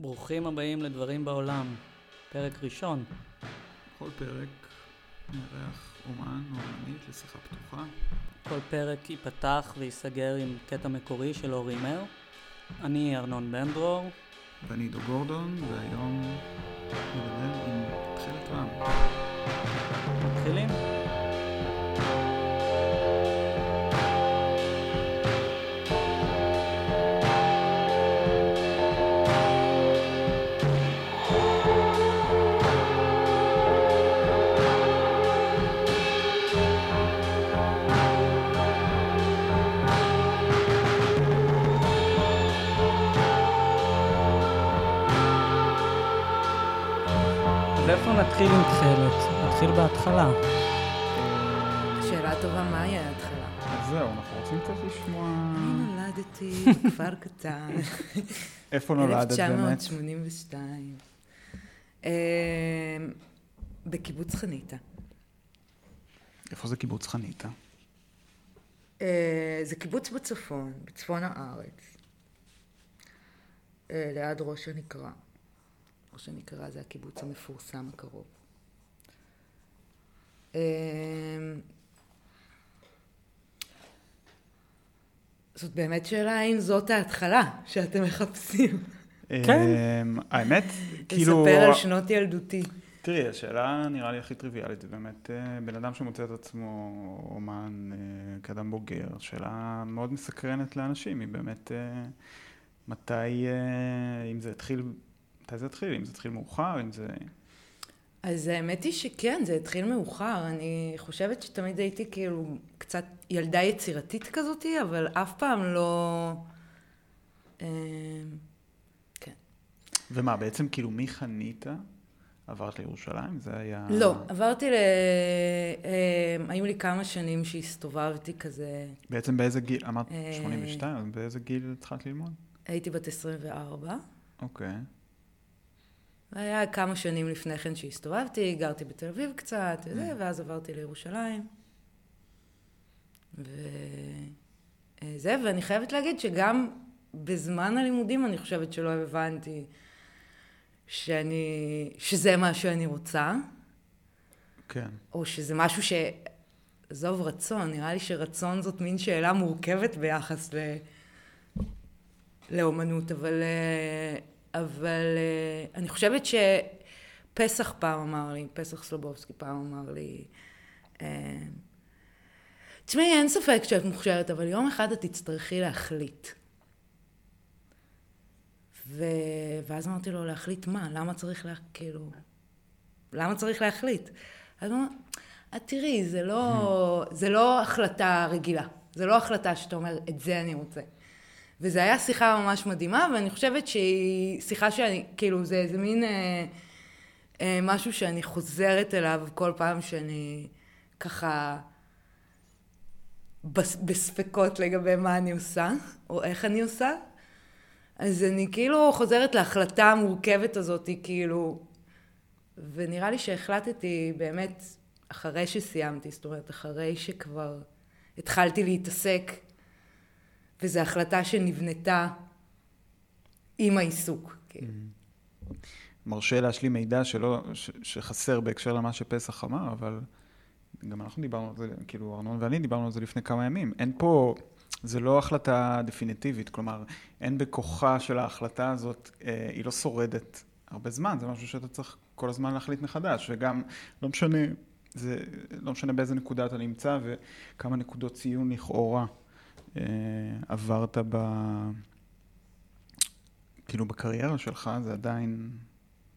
ברוכים הבאים לדברים בעולם, פרק ראשון. בכל פרק נארח אומן או אומנית לשיחה פתוחה. כל פרק ייפתח וייסגר עם קטע מקורי של אורי מר. אני ארנון בן דרור. ואני עידו גורדון, והיום נדבר עם תחילת רם. נתחיל עם תכלת? נתחיל בהתחלה. שאלה טובה, מה היה ההתחלה? אז זהו, אנחנו רוצים קצת לשמוע... אני נולדתי בכפר קטן, איפה נולדת באמת? 1982. אה, בקיבוץ חניתה. איפה זה קיבוץ חניתה? אה, זה קיבוץ בצפון, בצפון הארץ. אה, ליד ראש הנקרה. ראש הנקרה זה הקיבוץ המפורסם הקרוב. אה, זאת באמת שאלה האם זאת ההתחלה שאתם מחפשים. כן. אמ, האמת, כאילו... לספר על שנות ילדותי. תראי, השאלה נראה לי הכי טריוויאלית, זה באמת אה, בן אדם שמוצא את עצמו אומן אה, כאדם בוגר, שאלה מאוד מסקרנת לאנשים, היא באמת אה, מתי, אם זה התחיל, מתי זה התחיל, אם זה התחיל מאוחר, אם זה... אז האמת היא שכן, זה התחיל מאוחר. אני חושבת שתמיד הייתי כאילו קצת ילדה יצירתית כזאתי, אבל אף פעם לא... אה, כן. ומה, בעצם כאילו מחניתה עברת לירושלים? זה היה... לא, עברתי ל... אה, היו לי כמה שנים שהסתובבתי כזה, בעצם באיזה גיל, אמרת אה, 82, אז באיזה גיל התחלת ללמוד? הייתי בת 24. אוקיי. היה כמה שנים לפני כן שהסתובבתי, גרתי בתל אביב קצת, וזה, ואז עברתי לירושלים. וזה, ואני חייבת להגיד שגם בזמן הלימודים אני חושבת שלא הבנתי שאני, שזה מה שאני רוצה, כן. או שזה משהו ש... עזוב רצון, נראה לי שרצון זאת מין שאלה מורכבת ביחס ל... לאומנות, אבל, אה, אבל אה, אני חושבת שפסח פעם אמר לי, פסח סלובובסקי פעם אמר לי, אה, תשמעי, אין ספק שאת מוכשרת, אבל יום אחד את תצטרכי להחליט. ו... ואז אמרתי לו, להחליט מה? למה צריך לה... כאילו... למה צריך להחליט? אז הוא אמר, את תראי, זה לא, זה לא החלטה רגילה. זה לא החלטה שאתה אומר, את זה אני רוצה. וזו הייתה שיחה ממש מדהימה, ואני חושבת שהיא שיחה שאני, כאילו, זה איזה מין אה, אה, משהו שאני חוזרת אליו כל פעם שאני ככה בס, בספקות לגבי מה אני עושה, או איך אני עושה. אז אני כאילו חוזרת להחלטה המורכבת הזאת, כאילו, ונראה לי שהחלטתי באמת אחרי שסיימתי, זאת אומרת, אחרי שכבר התחלתי להתעסק, וזו החלטה שנבנתה עם העיסוק. כאילו. מרשה להשלים מידע שלא, ש, שחסר בהקשר למה שפסח אמר, אבל גם אנחנו דיברנו על זה, כאילו ארנון ואני דיברנו על זה לפני כמה ימים. אין פה, זה לא החלטה דפיניטיבית, כלומר, אין בכוחה של ההחלטה הזאת, אה, היא לא שורדת הרבה זמן, זה משהו שאתה צריך כל הזמן להחליט מחדש, וגם לא משנה, זה לא משנה באיזה נקודה אתה נמצא וכמה נקודות ציון לכאורה עברת ב... כאילו בקריירה שלך, זה עדיין,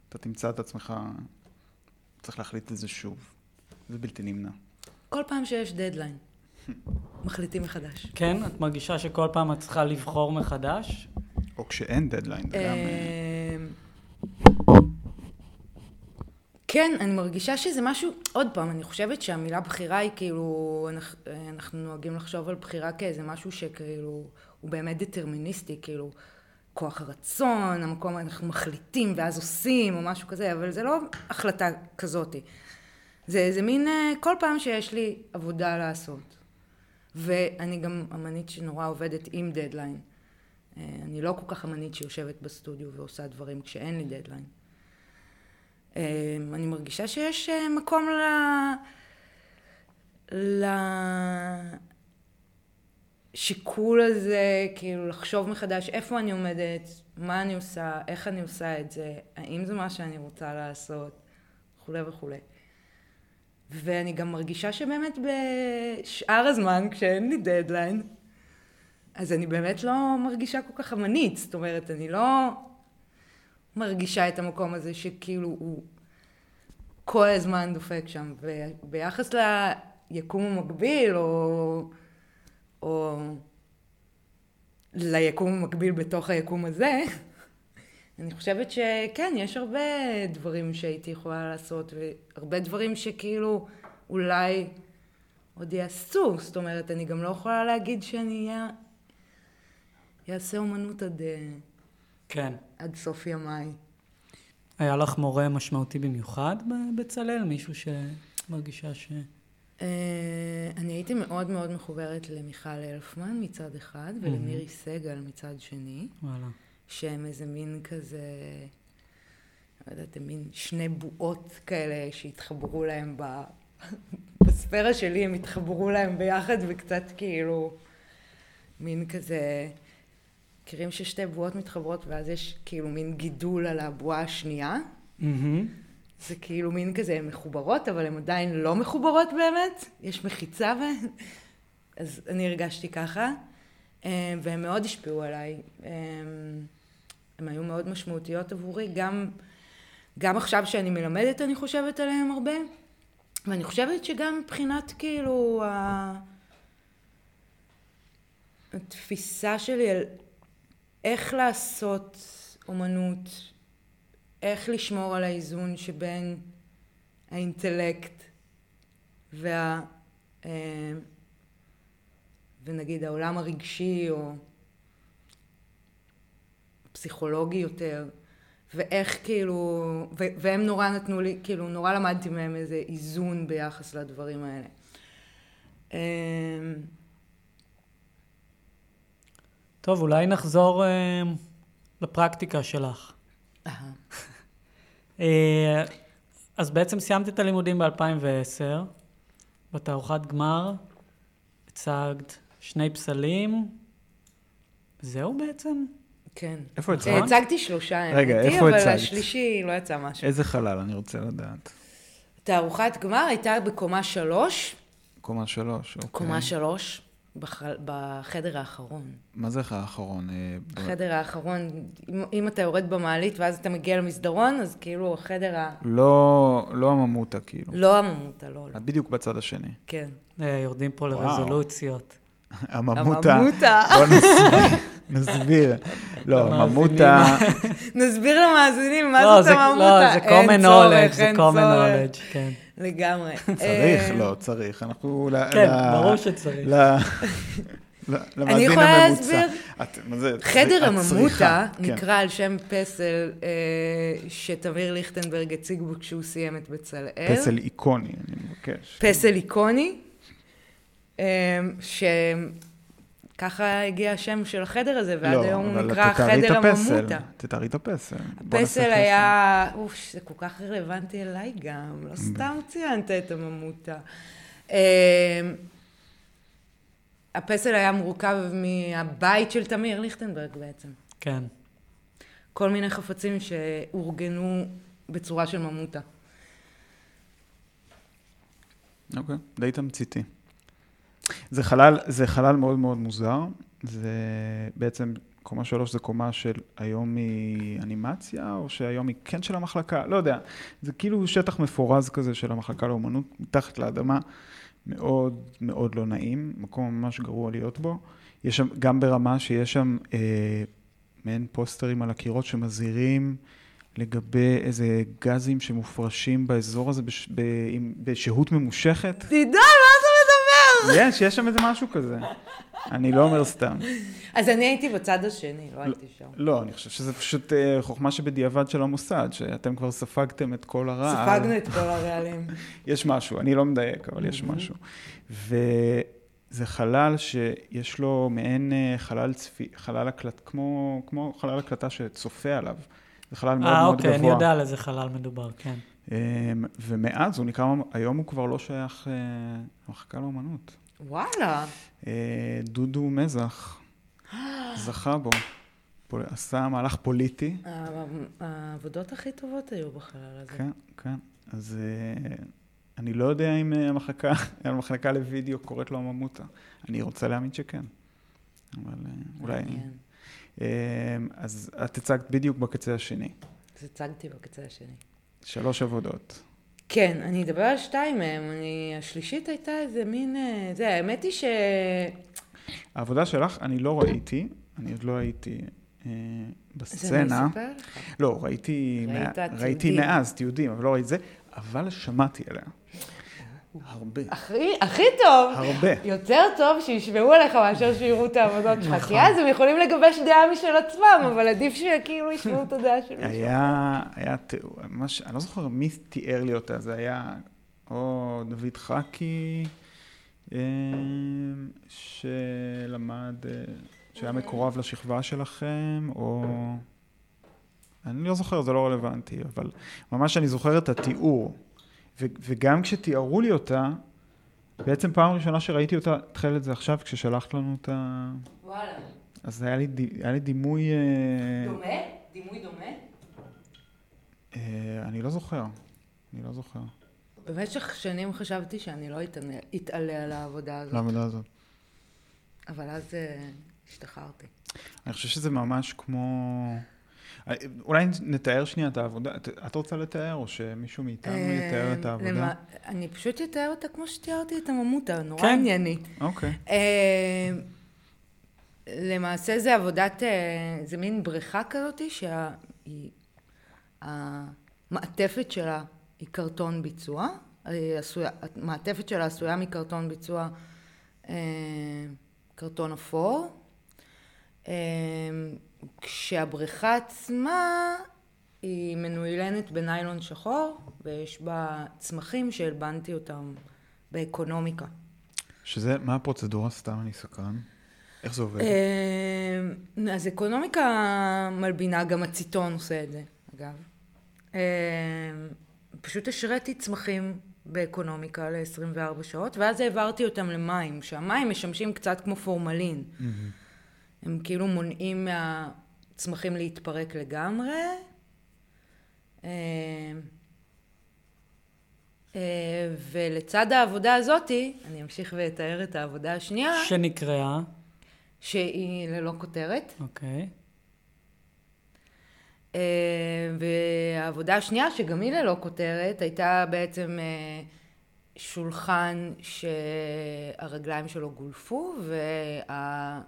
אתה תמצא את עצמך, צריך להחליט את זה שוב. זה בלתי נמנע. כל פעם שיש דדליין, מחליטים מחדש. כן? את מרגישה שכל פעם את צריכה לבחור מחדש? או כשאין דדליין, זה גם... אה, אמ, כן, אני מרגישה שזה משהו, עוד פעם, אני חושבת שהמילה בחירה היא כאילו, אנחנו, נוהגים לחשוב על בחירה כאיזה משהו שכאילו, הוא באמת דטרמיניסטי, כאילו, כוח הרצון, המקום, אנחנו מחליטים ואז עושים, או משהו כזה, אבל זה לא החלטה כזאתי. זה איזה מין, אה, כל פעם שיש לי עבודה לעשות. ואני גם אמנית שנורא עובדת עם דדליין. אה, אני לא כל כך אמנית שיושבת בסטודיו ועושה דברים כשאין לי דדליין. אה, אני מרגישה שיש מקום ל... לשיקול הזה, כאילו לחשוב מחדש איפה אני עומדת, מה אני עושה, איך אני עושה את זה, האם זה מה שאני רוצה לעשות, וכולי וכולי. ואני גם מרגישה שבאמת בשאר הזמן, כשאין לי דדליין, אז אני באמת לא מרגישה כל כך אמנית. זאת אומרת, אני לא מרגישה את המקום הזה שכאילו הוא כל הזמן דופק שם. וביחס ליקום המקביל, או, או ליקום המקביל בתוך היקום הזה, אני חושבת שכן, יש הרבה דברים שהייתי יכולה לעשות, והרבה דברים שכאילו אולי עוד יעשו. זאת אומרת, אני גם לא יכולה להגיד שאני אעשה אומנות עד, כן. עד סוף ימיי. היה לך מורה משמעותי במיוחד בבצלאל? מישהו שמרגישה ש... Uh, אני הייתי מאוד מאוד מחוברת למיכל אלפמן מצד אחד, ולמירי סגל מצד שני. וואלה. שהם איזה מין כזה, לא יודעת, הם מין שני בועות כאלה שהתחברו להם ב... בספירה שלי, הם התחברו להם ביחד וקצת כאילו מין כזה, מכירים ששתי בועות מתחברות ואז יש כאילו מין גידול על הבועה השנייה? Mm-hmm. זה כאילו מין כזה, הן מחוברות, אבל הן עדיין לא מחוברות באמת, יש מחיצה ו... אז אני הרגשתי ככה, אה, והם מאוד השפיעו עליי. אה, הן היו מאוד משמעותיות עבורי, גם, גם עכשיו שאני מלמדת אני חושבת עליהן הרבה, ואני חושבת שגם מבחינת כאילו ה... התפיסה שלי על איך לעשות אומנות, איך לשמור על האיזון שבין האינטלקט וה... אה, ונגיד העולם הרגשי או פסיכולוגי יותר, ואיך כאילו, ו- והם נורא נתנו לי, כאילו נורא למדתי מהם איזה איזון ביחס לדברים האלה. אמ, טוב, אולי נחזור אה, לפרקטיקה שלך. אה, אז בעצם סיימת את הלימודים ב-2010, בתערוכת גמר הצגת שני פסלים, זהו בעצם? כן. איפה הצגת? הצגתי שלושה, רגע, איפה אבל הצגת? השלישי לא יצא משהו. איזה חלל? אני רוצה לדעת. תערוכת גמר הייתה בקומה שלוש, קומה שלוש, אוקיי. קומה שלוש, בח- בחדר האחרון. מה זה האחרון? אה, ב- החדר האחרון, אם, אם אתה יורד במעלית ואז אתה מגיע למסדרון, אז כאילו החדר ה... לא, לא הממותה, כאילו. לא הממותה, לא, לא. את בדיוק בצד השני. כן. אה, יורדים פה. לרזולוציות. הממותה. הממותה. בוא נסביר. נסביר. לא, למאזינים. ממותה, נסביר למאזינים מה לא, זאת זה- הממותה. לא, זה common knowledge, זה common knowledge, כן. לגמרי. צריך, אה, לא, צריך. אנחנו... כן, ברור שצריך. אני יכולה. להסביר? את- מה זה? חדר הממותה כן. נקרא על שם פסל אה, שתמיר ליכטנברג הציג בו כשהוא סיים את בצלאל. פסל איקוני, אני מבקש. פסל איקוני, אה, שככה הגיע השם של החדר הזה, ועד לא, היום הוא נקרא תתארי את חדר הפסל. הממותה. תתארי את הפסל. הפסל. היה, אוף, זה כל כך רלוונטי אליי גם, לא סתם ציינת את הממותה. אה, הפסל היה מורכב מהבית של תמיר ליכטנברג בעצם. כן. כל מיני חפצים שאורגנו בצורה של ממותה. אוקיי, די תמציתי. זה חלל, זה חלל מאוד מאוד מוזר. זה בעצם, קומה שלוש זה קומה של היום היא אנימציה, או שהיום היא כן של המחלקה, לא יודע. זה כאילו שטח מפורז כזה של המחלקה לאומנות, מתחת לאדמה. מאוד מאוד לא נעים, מקום ממש גרוע להיות בו. יש שם, גם ברמה שיש שם אה, מעין פוסטרים על הקירות שמזהירים לגבי איזה גזים שמופרשים באזור הזה בש, ב, עם, בשהות ממושכת. מדבר? יש, יש שם איזה משהו כזה. אני לא אומר סתם. אז אני הייתי בצד השני, לא הייתי שם. לא, אני חושב שזה פשוט אה, חוכמה שבדיעבד של המוסד, שאתם כבר ספגתם את כל הרע. ספגנו את כל הרעלים. יש משהו, אני לא מדייק, אבל יש משהו. זה חלל שיש לו מעין אה, חלל צפי, חלל הקלט, כמו, כמו חלל הקלטה שצופה עליו. זה חלל מאוד אה, מאוד אוקיי, אני גבוה. יודע על איזה חלל מדובר, כן. אמ, ומאז הוא נקרא, היום הוא כבר לא שייך אה, למחלקה לאומנות. וואלה. אה, דודו מזח זכה בו, עשה מהלך פוליטי. העבודות הכי טובות היו בחלל הזה. כן, כן. אז אה, אני לא יודע אם המחלקה, המחלקה לוידאו קוראת לו הממותה. אני רוצה להאמין שכן. אבל אולי... אה, אז את הצגת בדיוק בקצה השני. אז הצגתי בקצה השני. שלוש עבודות. כן, אני אדבר על שתיים מהם. אני, השלישית הייתה איזה מין... אה, זה, האמת היא ש... העבודה שלך, אני לא ראיתי, אני עוד לא הייתי אה, אני בסצנה. אספר לך. לא, ראיתי, ראית מה- ראיתי תיעודים. מאז תיעודים, אבל לא ראיתי זה, אבל שמעתי עליה. הרבה. הכי, הכי טוב, הרבה. יותר טוב שישמעו עליך מאשר שיראו את העבודות שלך. נכון. כי אז הם יכולים לגבש דעה משל עצמם, אבל עדיף שכאילו ישמעו את הדעה של מישהו. היה, היה תיאור, ממש, אני לא זוכר מי תיאר לי אותה, זה היה או דוד חכי, אה, שלמד, אה, שהיה מקורב לשכבה שלכם, או... אני לא זוכר, זה לא רלוונטי, אבל ממש אני זוכר את התיאור. ו- וגם כשתיארו לי אותה, בעצם פעם ראשונה שראיתי אותה, התחיל את זה עכשיו, כששלחת לנו את ה... וואלה. אז היה לי, היה לי דימוי... אה, דומה? דימוי דומה? אה, אני לא זוכר. אני לא זוכר. במשך שנים חשבתי שאני לא אתענה- אתעלה על העבודה הזאת, לעבודה הזאת. אבל אז אה, השתחררתי. אני חושב שזה ממש כמו... אה, אולי נתאר שנייה את העבודה. את, את רוצה לתאר, או שמישהו מאיתנו יתאר את אה, העבודה? למה- אני פשוט אתאר אותה כמו שתיארתי את הממותה, נורא כן. עניינית. אוקיי. אה, למעשה זה עבודת, אה, זה מין בריכה כזאת שהמעטפת שלה היא קרטון ביצוע, עשויה, המעטפת שלה עשויה מקרטון ביצוע אה, קרטון אפור, אה, כשהבריכה עצמה היא מנוילנת בניילון שחור ויש בה צמחים שהלבנתי אותם באקונומיקה. שזה, מה הפרוצדורה? סתם אני סקרן. איך זה עובד? אה, אז אקונומיקה מלבינה, גם הציטון עושה את זה, אגב. אה, פשוט השריתי צמחים באקונומיקה ל-24 שעות, ואז העברתי אותם למים, שהמים משמשים קצת כמו פורמלין. מהמם. הם כאילו מונעים מהצמחים להתפרק לגמרי. אה, אה, ולצד העבודה הזאתי, אני אמשיך ואתאר את העבודה השנייה, שנקראה, שהיא ללא כותרת. אוקיי. אה, והעבודה השנייה, שגם היא ללא כותרת, הייתה בעצם שולחן שהרגליים שלו גולפו, וה...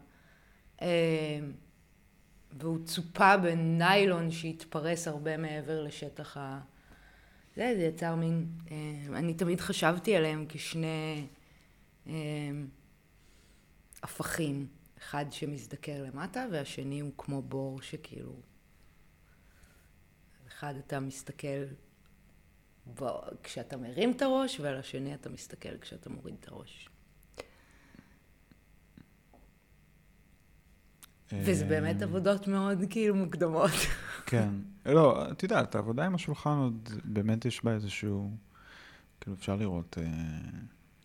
אה, והוא צופה בניילון שהתפרס הרבה מעבר לשטח ה... זה, זה יצר מין... אה, אני תמיד חשבתי עליהם כשני אה, הפכים. אחד שמזדקר למטה, והשני הוא כמו בור שכאילו... אחד אתה מסתכל ב... כשאתה מרים את הראש, ועל השני אתה מסתכל כשאתה מוריד את הראש. וזה באמת אה, עבודות מאוד כאילו מוקדמות. כן. לא, את יודעת, העבודה עם השולחן עוד, באמת יש בה איזשהו... כאילו, אפשר לראות, אה,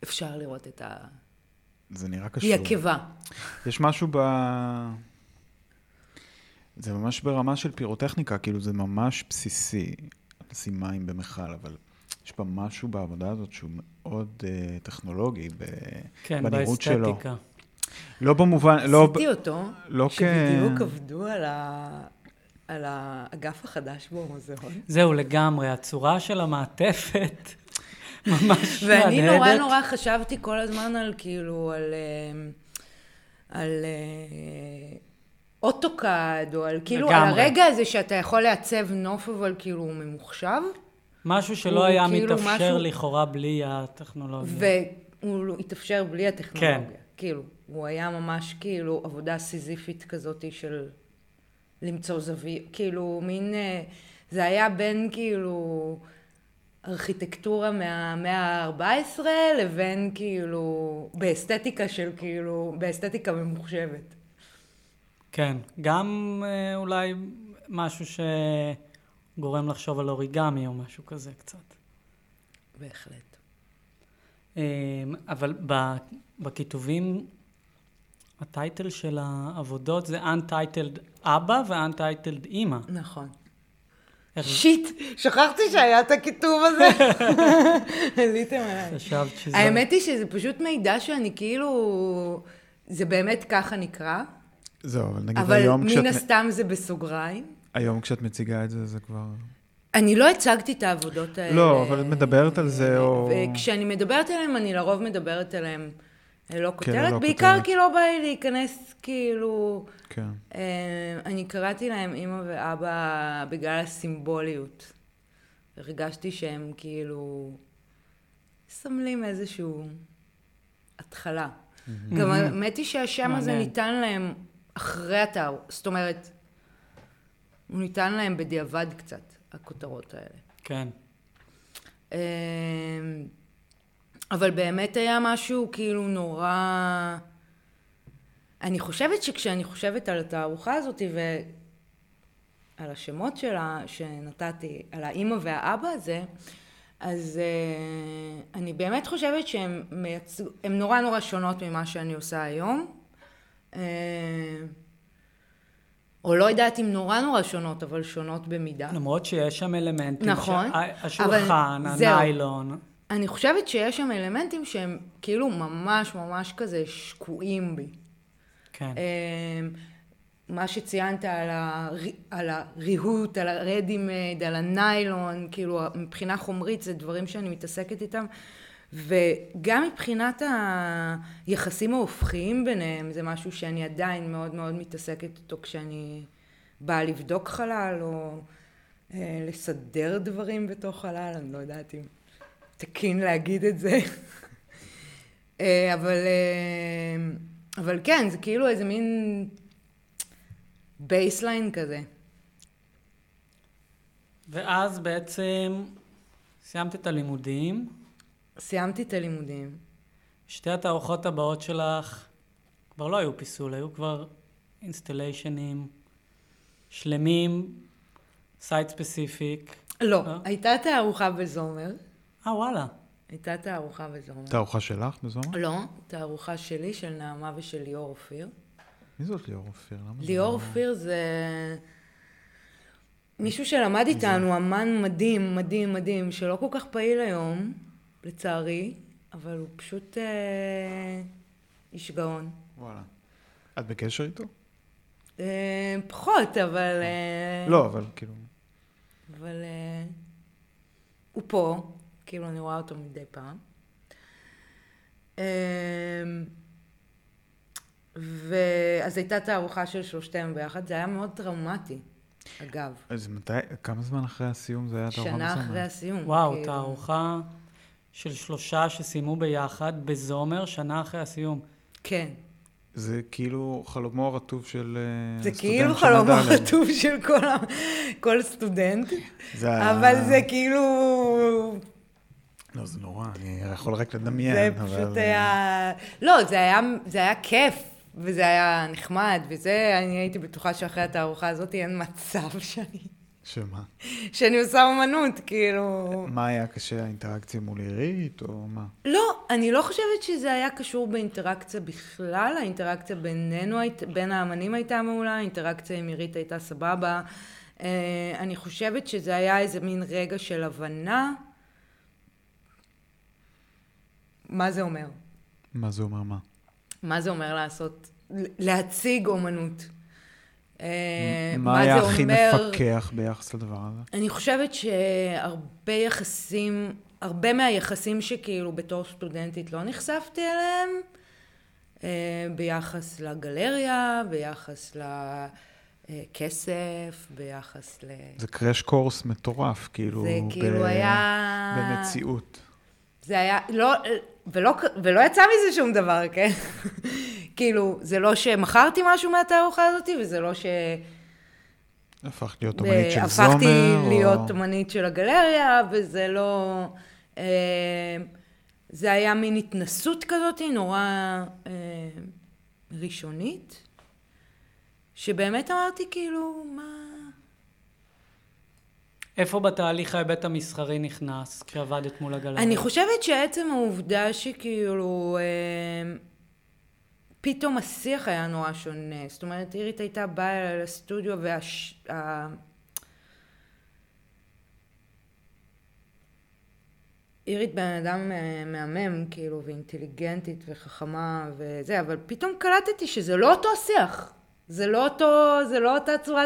אפשר לראות את ה... זה נראה קשור. היא עקבה. יש משהו ב... זה ממש ברמה של פירוטכניקה, כאילו זה ממש בסיסי לשים מים במכל, אבל יש בה משהו בעבודה הזאת שהוא מאוד אה, טכנולוגי, ב... כן, בנראות שלו. באסתטיקה. לא במובן, לא... עשיתי אותו, לא כ- שבדיוק עבדו על ה... על האגף החדש במוזיאון. זהו, לגמרי, הצורה של המעטפת ממש ואני מהדהדת. נורא נורא חשבתי כל הזמן על כאילו, על... אה, על אה, אוטוקאד, או על כאילו, על לגמרי. הרגע הזה שאתה יכול לעצב נוף, אבל כאילו הוא ממוחשב, משהו שלא היה כאילו מתאפשר משהו- לכאורה בלי הטכנולוגיה. והוא התאפשר בלי הטכנולוגיה. כן. כאילו, הוא היה ממש כאילו עבודה סיזיפית כזאת של למצוא זווית, כאילו מין, אה, זה היה בין כאילו ארכיטקטורה מהמאה ה-14 לבין כאילו, באסתטיקה של כאילו, באסתטיקה ממוחשבת. כן, גם אה, אולי משהו שגורם לחשוב על אוריגמי או משהו כזה קצת. בהחלט. אה, אבל בכיתובים, הטייטל של העבודות זה Untitled אבא ו-Untitled אימא. נכון. שיט, שכחתי שהיה את הכיתוב הזה. עליתם עליי. חשבת שזה... האמת היא שזה פשוט מידע שאני כאילו... זה באמת ככה נקרא, זהו, אבל נגיד אבל היום מן כשאת, הסתם זה בסוגריים. היום כשאת מציגה את זה, זה כבר... אני לא הצגתי את העבודות האלה. לא, אבל את מדברת על זה, או- וכשאני מדברת עליהן, אני לרוב מדברת עליהן ללא כותרת, ללא בעיקר כותרת. כי לא בא לי להיכנס כאילו... כן. אה, אני קראתי להם אימא ואבא בגלל הסימבוליות. הרגשתי שהם כאילו מסמלים איזשהו התחלה. גם האמת היא שהשם הזה. ניתן להם אחרי התאר, זאת אומרת, הוא ניתן להם בדיעבד קצת, הכותרות האלה. כן. אבל באמת היה משהו כאילו נורא... אני חושבת שכשאני חושבת על התערוכה הזאת ועל השמות שלה שנתתי, על האימא והאבא הזה, אז uh, אני באמת חושבת שהן מייצג... הן נורא נורא שונות ממה שאני עושה היום. Uh, או לא יודעת אם נורא נורא שונות, אבל שונות במידה. למרות שיש שם אלמנטים. נכון, ש... השולחן. הניילון. אני חושבת שיש שם אלמנטים שהם כאילו ממש ממש כזה שקועים בי. כן. אמ, מה שציינת על, הר... על הריהוט, על הרדימייד, על הניילון, כאילו מבחינה חומרית זה דברים שאני מתעסקת איתם. וגם מבחינת היחסים ההופכיים ביניהם, זה משהו שאני עדיין מאוד מאוד מתעסקת איתו כשאני באה לבדוק חלל או אה, לסדר דברים בתוך חלל, אני לא יודעת אם תקין להגיד את זה. אה, אבל, אה, אבל כן, זה כאילו איזה מין baseline כזה. ואז בעצם סיימת את הלימודים. סיימתי את הלימודים. שתי התערוכות הבאות שלך כבר לא היו פיסול, היו כבר אינסטליישנים שלמים, site specific. לא, אה? הייתה תערוכה בזומר. אה, וואלה. הייתה תערוכה בזומר. תערוכה שלך בזומר? לא, תערוכה שלי, של נעמה ושל ליאור אופיר. מי זאת ליאור אופיר? למה זה ליאור לא- אופיר זה מישהו שלמד איתנו, אמן מדהים, מדהים, מדהים, שלא כל כך פעיל היום, לצערי, אבל הוא פשוט אה, איש גאון. וואלה. את בקשר איתו? אה, פחות, אבל... אה, לא, אבל כאילו... אבל אה, הוא פה, כאילו אני רואה אותו מדי פעם. אה, ואז הייתה תערוכה של שלושתנו ביחד, זה היה מאוד טראומטי, אגב. אז מתי, כמה זמן אחרי הסיום זה היה תערוכה שנה בזומר? אחרי הסיום. וואו, כאילו. תערוכה של שלושה שסיימו ביחד בזומר, שנה אחרי הסיום. כן. זה כאילו חלומו הרטוב של אה, זה סטודנט כאילו של חלום מדלן. הרטוב של כל. כל סטודנט, זה אבל זה כאילו... לא, זה נורא, אני יכול רק לדמיין. זה אבל- פשוט היה... לא, זה היה, זה היה כיף, וזה היה נחמד, וזה, אני הייתי בטוחה שאחרי התערוכה הזאת אין מצב שאני, שמה? שאני עושה אומנות, כאילו... מה היה קשה, האינטראקציה מול עירית, או מה? לא, אני לא חושבת שזה היה קשור באינטראקציה בכלל, האינטראקציה בינינו, בין האמנים הייתה מעולה, האינטראקציה עם עירית הייתה סבבה. אה, אני חושבת שזה היה איזה מין רגע של הבנה. מה זה אומר? מה זה אומר מה? מה זה אומר לעשות, להציג אומנות. אה, מה היה הכי אומר- מפקח ביחס לדבר הזה? אני חושבת שהרבה יחסים, הרבה מהיחסים שכאילו בתור סטודנטית לא נחשפתי אליהם, אה, ביחס לגלריה, ביחס לכסף, ביחס ל... זה קראש קורס מטורף, כאילו... זה ב- כאילו היה... במציאות. זה היה, לא, ולא, ולא יצא מזה שום דבר, כן? כאילו, זה לא שמכרתי משהו מהתערוכה הזאת, וזה לא ש... הפכת להיות אומנית של הפכתי זומר? להיות או... אומנית של הגלריה, וזה לא... אה, זה היה מין התנסות כזאת, נורא אה, ראשונית, שבאמת אמרתי כאילו, מה... איפה בתהליך ההיבט המסחרי נכנס כשעבדת מול הגלריה? אני חושבת שעצם העובדה שכאילו... אה, פתאום השיח היה נורא שונה. זאת אומרת, אירית הייתה באה אליי לסטודיו והש... ה... אירית בן אדם אה, מהמם, כאילו, ואינטליגנטית וחכמה וזה, אבל פתאום קלטתי שזה לא אותו השיח. זה לא אותו, זה לא אותה צורה,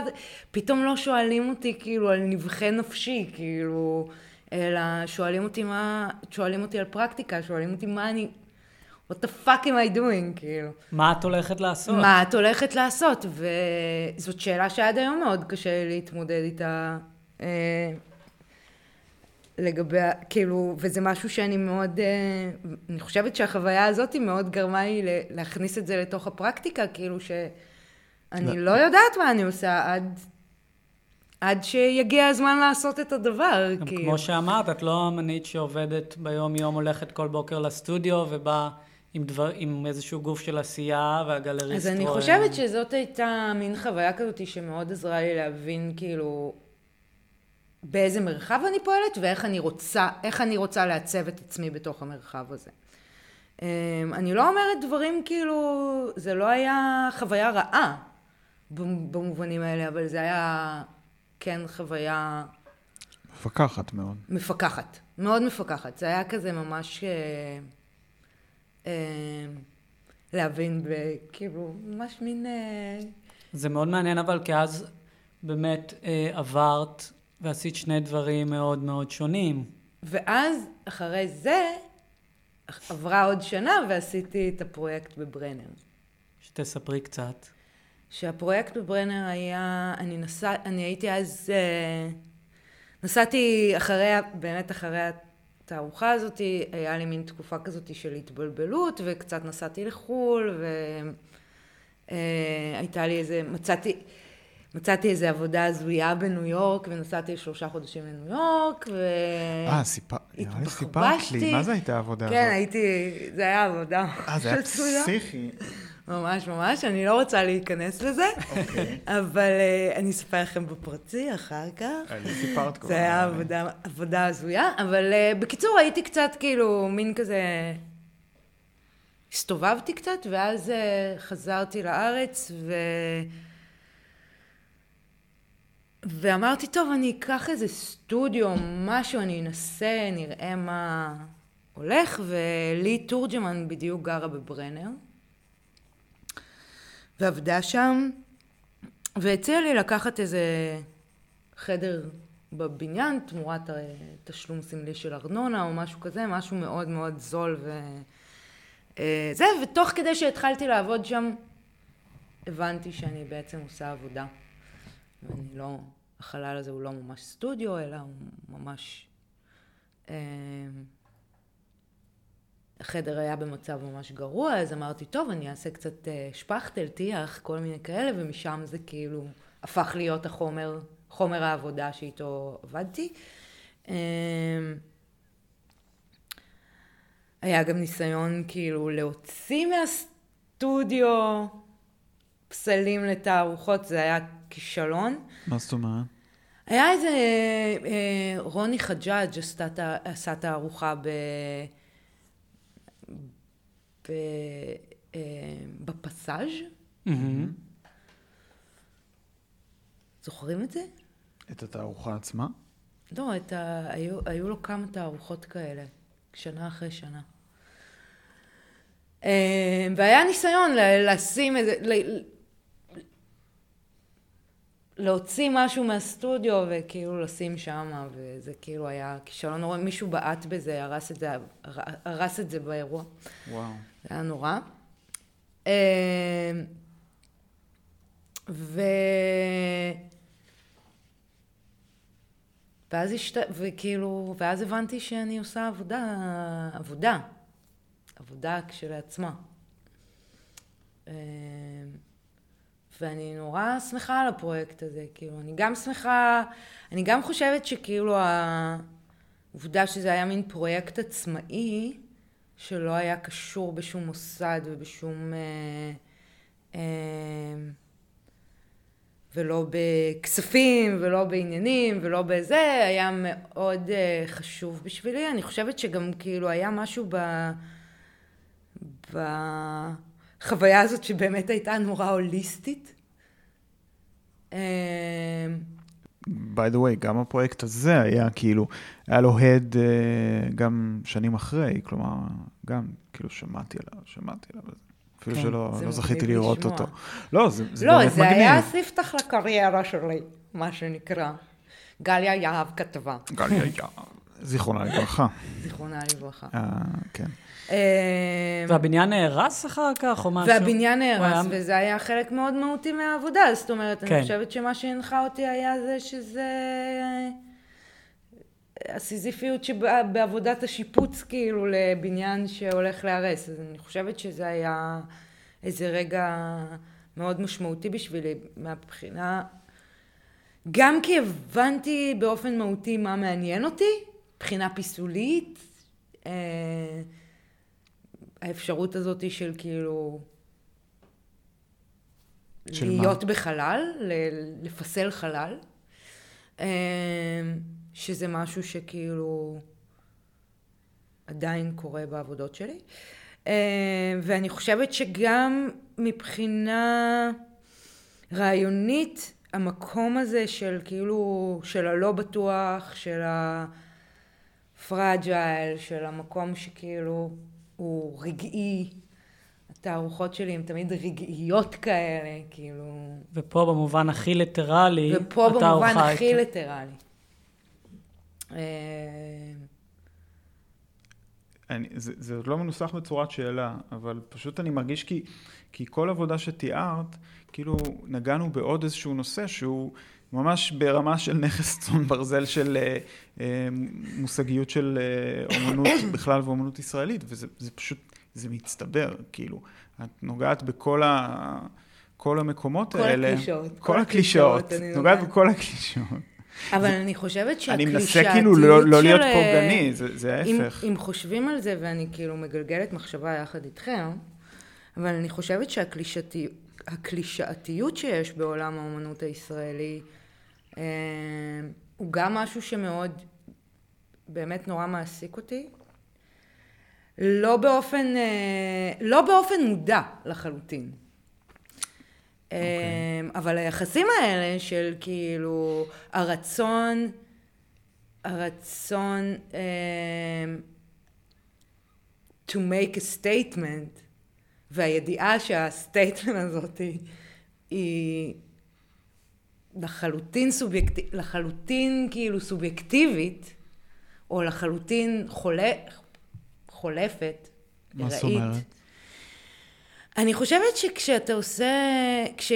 פתאום לא שואלים אותי כאילו על נבחי נפשי, כאילו, אלא שואלים אותי מה, שואלים אותי על פרקטיקה, שואלים אותי מה אני, what the fuck am I doing, כאילו. מה את הולכת לעשות? מה את הולכת לעשות? וזאת שאלה שעד היום מאוד קשה להתמודד איתה. אה, לגבי, כאילו, וזה משהו שאני מאוד, אה, אני חושבת שהחוויה הזאת היא מאוד גרמה לי להכניס את זה לתוך הפרקטיקה, כאילו שאני לא יודעת מה אני עושה עד, עד שיגיע הזמן לעשות את הדבר. גם כאילו. כמו שאמרת, את לא אמנית שעובדת ביום-יום, הולכת כל בוקר לסטודיו ובאה עם, דבר, עם איזשהו גוף של עשייה, והגלריסט אז אני חושבת שזאת הייתה מין חוויה כזאת שמאוד עזרה לי להבין כאילו באיזה מרחב אני פועלת ואיך אני רוצה, איך אני רוצה לעצב את עצמי בתוך המרחב הזה. אמ, אני לא אומרת דברים כאילו, זה לא היה חוויה רעה במובנים האלה, אבל זה היה כן חוויה מפקחת מאוד. מפקחת, מאוד מפקחת. זה היה כזה ממש אה, אה, להבין, וכאילו, ממש מין... אה, זה מאוד מעניין, אבל כי אז באמת אה, עברת ועשית שני דברים מאוד מאוד שונים. ואז, אחרי זה, עברה עוד שנה ועשיתי את הפרויקט בברנר. שתספרי קצת. שהפרויקט בברנר היה, אני נסע, אני הייתי אז, אה, נסעתי אחרי, באמת אחרי התערוכה הזאת, היה לי מין תקופה כזאת של התבלבלות, וקצת נסעתי לחו"ל, והייתה לי איזה, מצאתי, מצאתי איזה עבודה הזויה בניו יורק, ונסעתי שלושה חודשים לניו יורק, ו... אה, סיפר... נראה לי סיפרת. לי, מה זה הייתה העבודה הזאת? כן, הייתי, זה היה עבודה. אה, זה היה. פסיכי. ממש ממש, אני לא רוצה להיכנס לזה, אוקיי. אבל uh, אני אספר לכם בפרטי אחר כך. אני סיפרת כבר. זה היה. עבודה, עבודה הזויה, אבל uh, בקיצור הייתי קצת כאילו מין כזה... הסתובבתי קצת, ואז uh, חזרתי לארץ, ו... ואמרתי, טוב, אני אקח איזה סטודיו, משהו, אני אנסה, נראה מה הולך, ולי תורג'מן בדיוק גרה בברנר. ועבדה שם, והציעה לי לקחת איזה חדר בבניין תמורת אה, תשלום סמלי של ארנונה או משהו כזה, משהו מאוד מאוד זול ו... אה, זה, ותוך כדי שהתחלתי לעבוד שם, הבנתי שאני בעצם עושה עבודה. ואני לא, החלל הזה הוא לא ממש סטודיו, אלא הוא ממש... אה, החדר היה במצב ממש גרוע, אז אמרתי, טוב, אני אעשה קצת אה, שפכטל, טיח, כל מיני כאלה, ומשם זה כאילו הפך להיות החומר, חומר העבודה שאיתו עבדתי. אה, היה גם ניסיון כאילו להוציא מהסטודיו פסלים לתערוכות, זה היה כישלון. מה זאת אומרת? היה איזה, אה, רוני חג'אג' עשה תערוכה ב... ב... אה, בפסאז'. זוכרים את זה? את התערוכה עצמה? לא, את ה... היו, היו לו כמה תערוכות כאלה, שנה אחרי שנה. אה, והיה ניסיון ל- לשים איזה... ל- להוציא משהו מהסטודיו וכאילו לשים שם, וזה כאילו היה כישלון נורא, מישהו בעט בזה, הרס את זה, הרס את זה באירוע. וואו. זה היה נורא. אה, ו... ואז השת... וכאילו, ואז הבנתי שאני עושה עבודה, עבודה, עבודה כשלעצמה. אה, ואני נורא שמחה על הפרויקט הזה, כאילו, אני גם שמחה, אני גם חושבת שכאילו העובדה שזה היה מין פרויקט עצמאי, שלא היה קשור בשום מוסד ובשום... אה, אה, ולא בכספים, ולא בעניינים, ולא בזה, היה מאוד uh, חשוב בשבילי. אני חושבת שגם כאילו היה משהו ב... בחוויה הזאת שבאמת הייתה נורא הוליסטית. By the way, גם הפרויקט הזה היה כאילו, היה לו הד uh, גם שנים אחרי, כלומר, גם כאילו שמעתי עליו, שמעתי עליו. אפילו כן, שלא לא זכיתי לראות לשמוע. אותו. לא, זה, זה לא, באמת זה מגניב. לא, זה היה ספתח לקריירה שלי, מה שנקרא. גליה יהב כתבה. גליה יהב, זיכרונה לברכה. זיכרונה לברכה. אה, כן. אה, והבניין נהרס אחר כך, או משהו? והבניין נהרס. וזה היה חלק מאוד מהותי מהעבודה. זאת אומרת, כן. אני חושבת שמה שהנחה אותי היה זה שזה... הסיזיפיות שבעבודת השיפוץ כאילו לבניין שהולך להיהרס. אז אני חושבת שזה היה איזה רגע מאוד משמעותי בשבילי מהבחינה, גם כי הבנתי באופן מהותי מה מעניין אותי, מבחינה פיסולית, אה, האפשרות הזאת של כאילו של להיות מה? בחלל, לפסל חלל. אה, שזה משהו שכאילו עדיין קורה בעבודות שלי. אה, ואני חושבת שגם מבחינה רעיונית, המקום הזה של כאילו, של הלא בטוח, של הפרג'ייל, של המקום שכאילו הוא רגעי, התערוכות שלי הן תמיד רגעיות כאלה, כאילו... ופה במובן הכי ליטרלי, ופה במובן הכי ליטרלי. אה, אני, זה, זה עוד לא מנוסח בצורת שאלה, אבל פשוט אני מרגיש כי, כי כל עבודה שתיארת, כאילו נגענו בעוד איזשהו נושא שהוא ממש ברמה של נכס צאן ברזל של אה, אה, מושגיות של אה, אומנות בכלל ואומנות ישראלית, וזה פשוט, זה מצטבר, כאילו. את נוגעת בכל ה... כל המקומות כל האלה. הקלישאות. כל הקלישאות. נוגעת בכל הקלישאות. אבל אני חושבת שהקלישאתיות של... אני מנסה כאילו לא, לא להיות פוגעני, זה, זה ההפך. אם, אם חושבים על זה, ואני כאילו מגלגלת מחשבה יחד איתכם, אבל אני חושבת שהקלישאתיות שיש בעולם האומנות הישראלי, הוא גם משהו שמאוד, באמת נורא מעסיק אותי. לא באופן, אה, לא באופן מודע לחלוטין. Okay. אמ, אבל היחסים האלה של כאילו הרצון, הרצון to make a statement והידיעה שהסטייטמנט הזאת היא לחלוטין סובייקטיבית, לחלוטין כאילו סובייקטיבית, או לחלוטין חולה, חולפת, מה זאת אומרת? אני חושבת שכשאתה עושה, כש...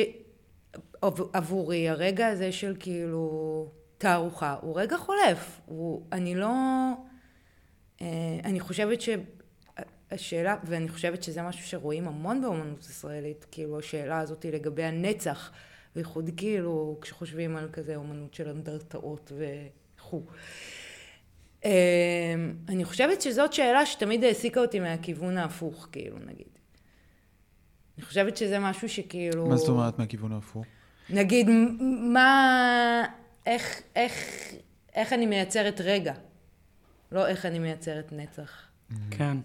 עבורי הרגע הזה של כאילו תערוכה הוא רגע חולף. הוא, אני לא... אה, אני חושבת שהשאלה, ואני חושבת שזה משהו שרואים המון באמנות ישראלית, כאילו השאלה הזאת היא לגבי הנצח, בייחוד כאילו כשחושבים על כזה אמנות של אנדרטאות וכו'. אה, אני חושבת שזאת שאלה שתמיד העסיקה אותי מהכיוון ההפוך, כאילו נגיד. אני חושבת שזה משהו שכאילו... מה זאת אומרת מהכיוון ההפוך? נגיד, מה... איך, איך, איך אני מייצרת רגע, לא איך אני מייצרת נצח. כן.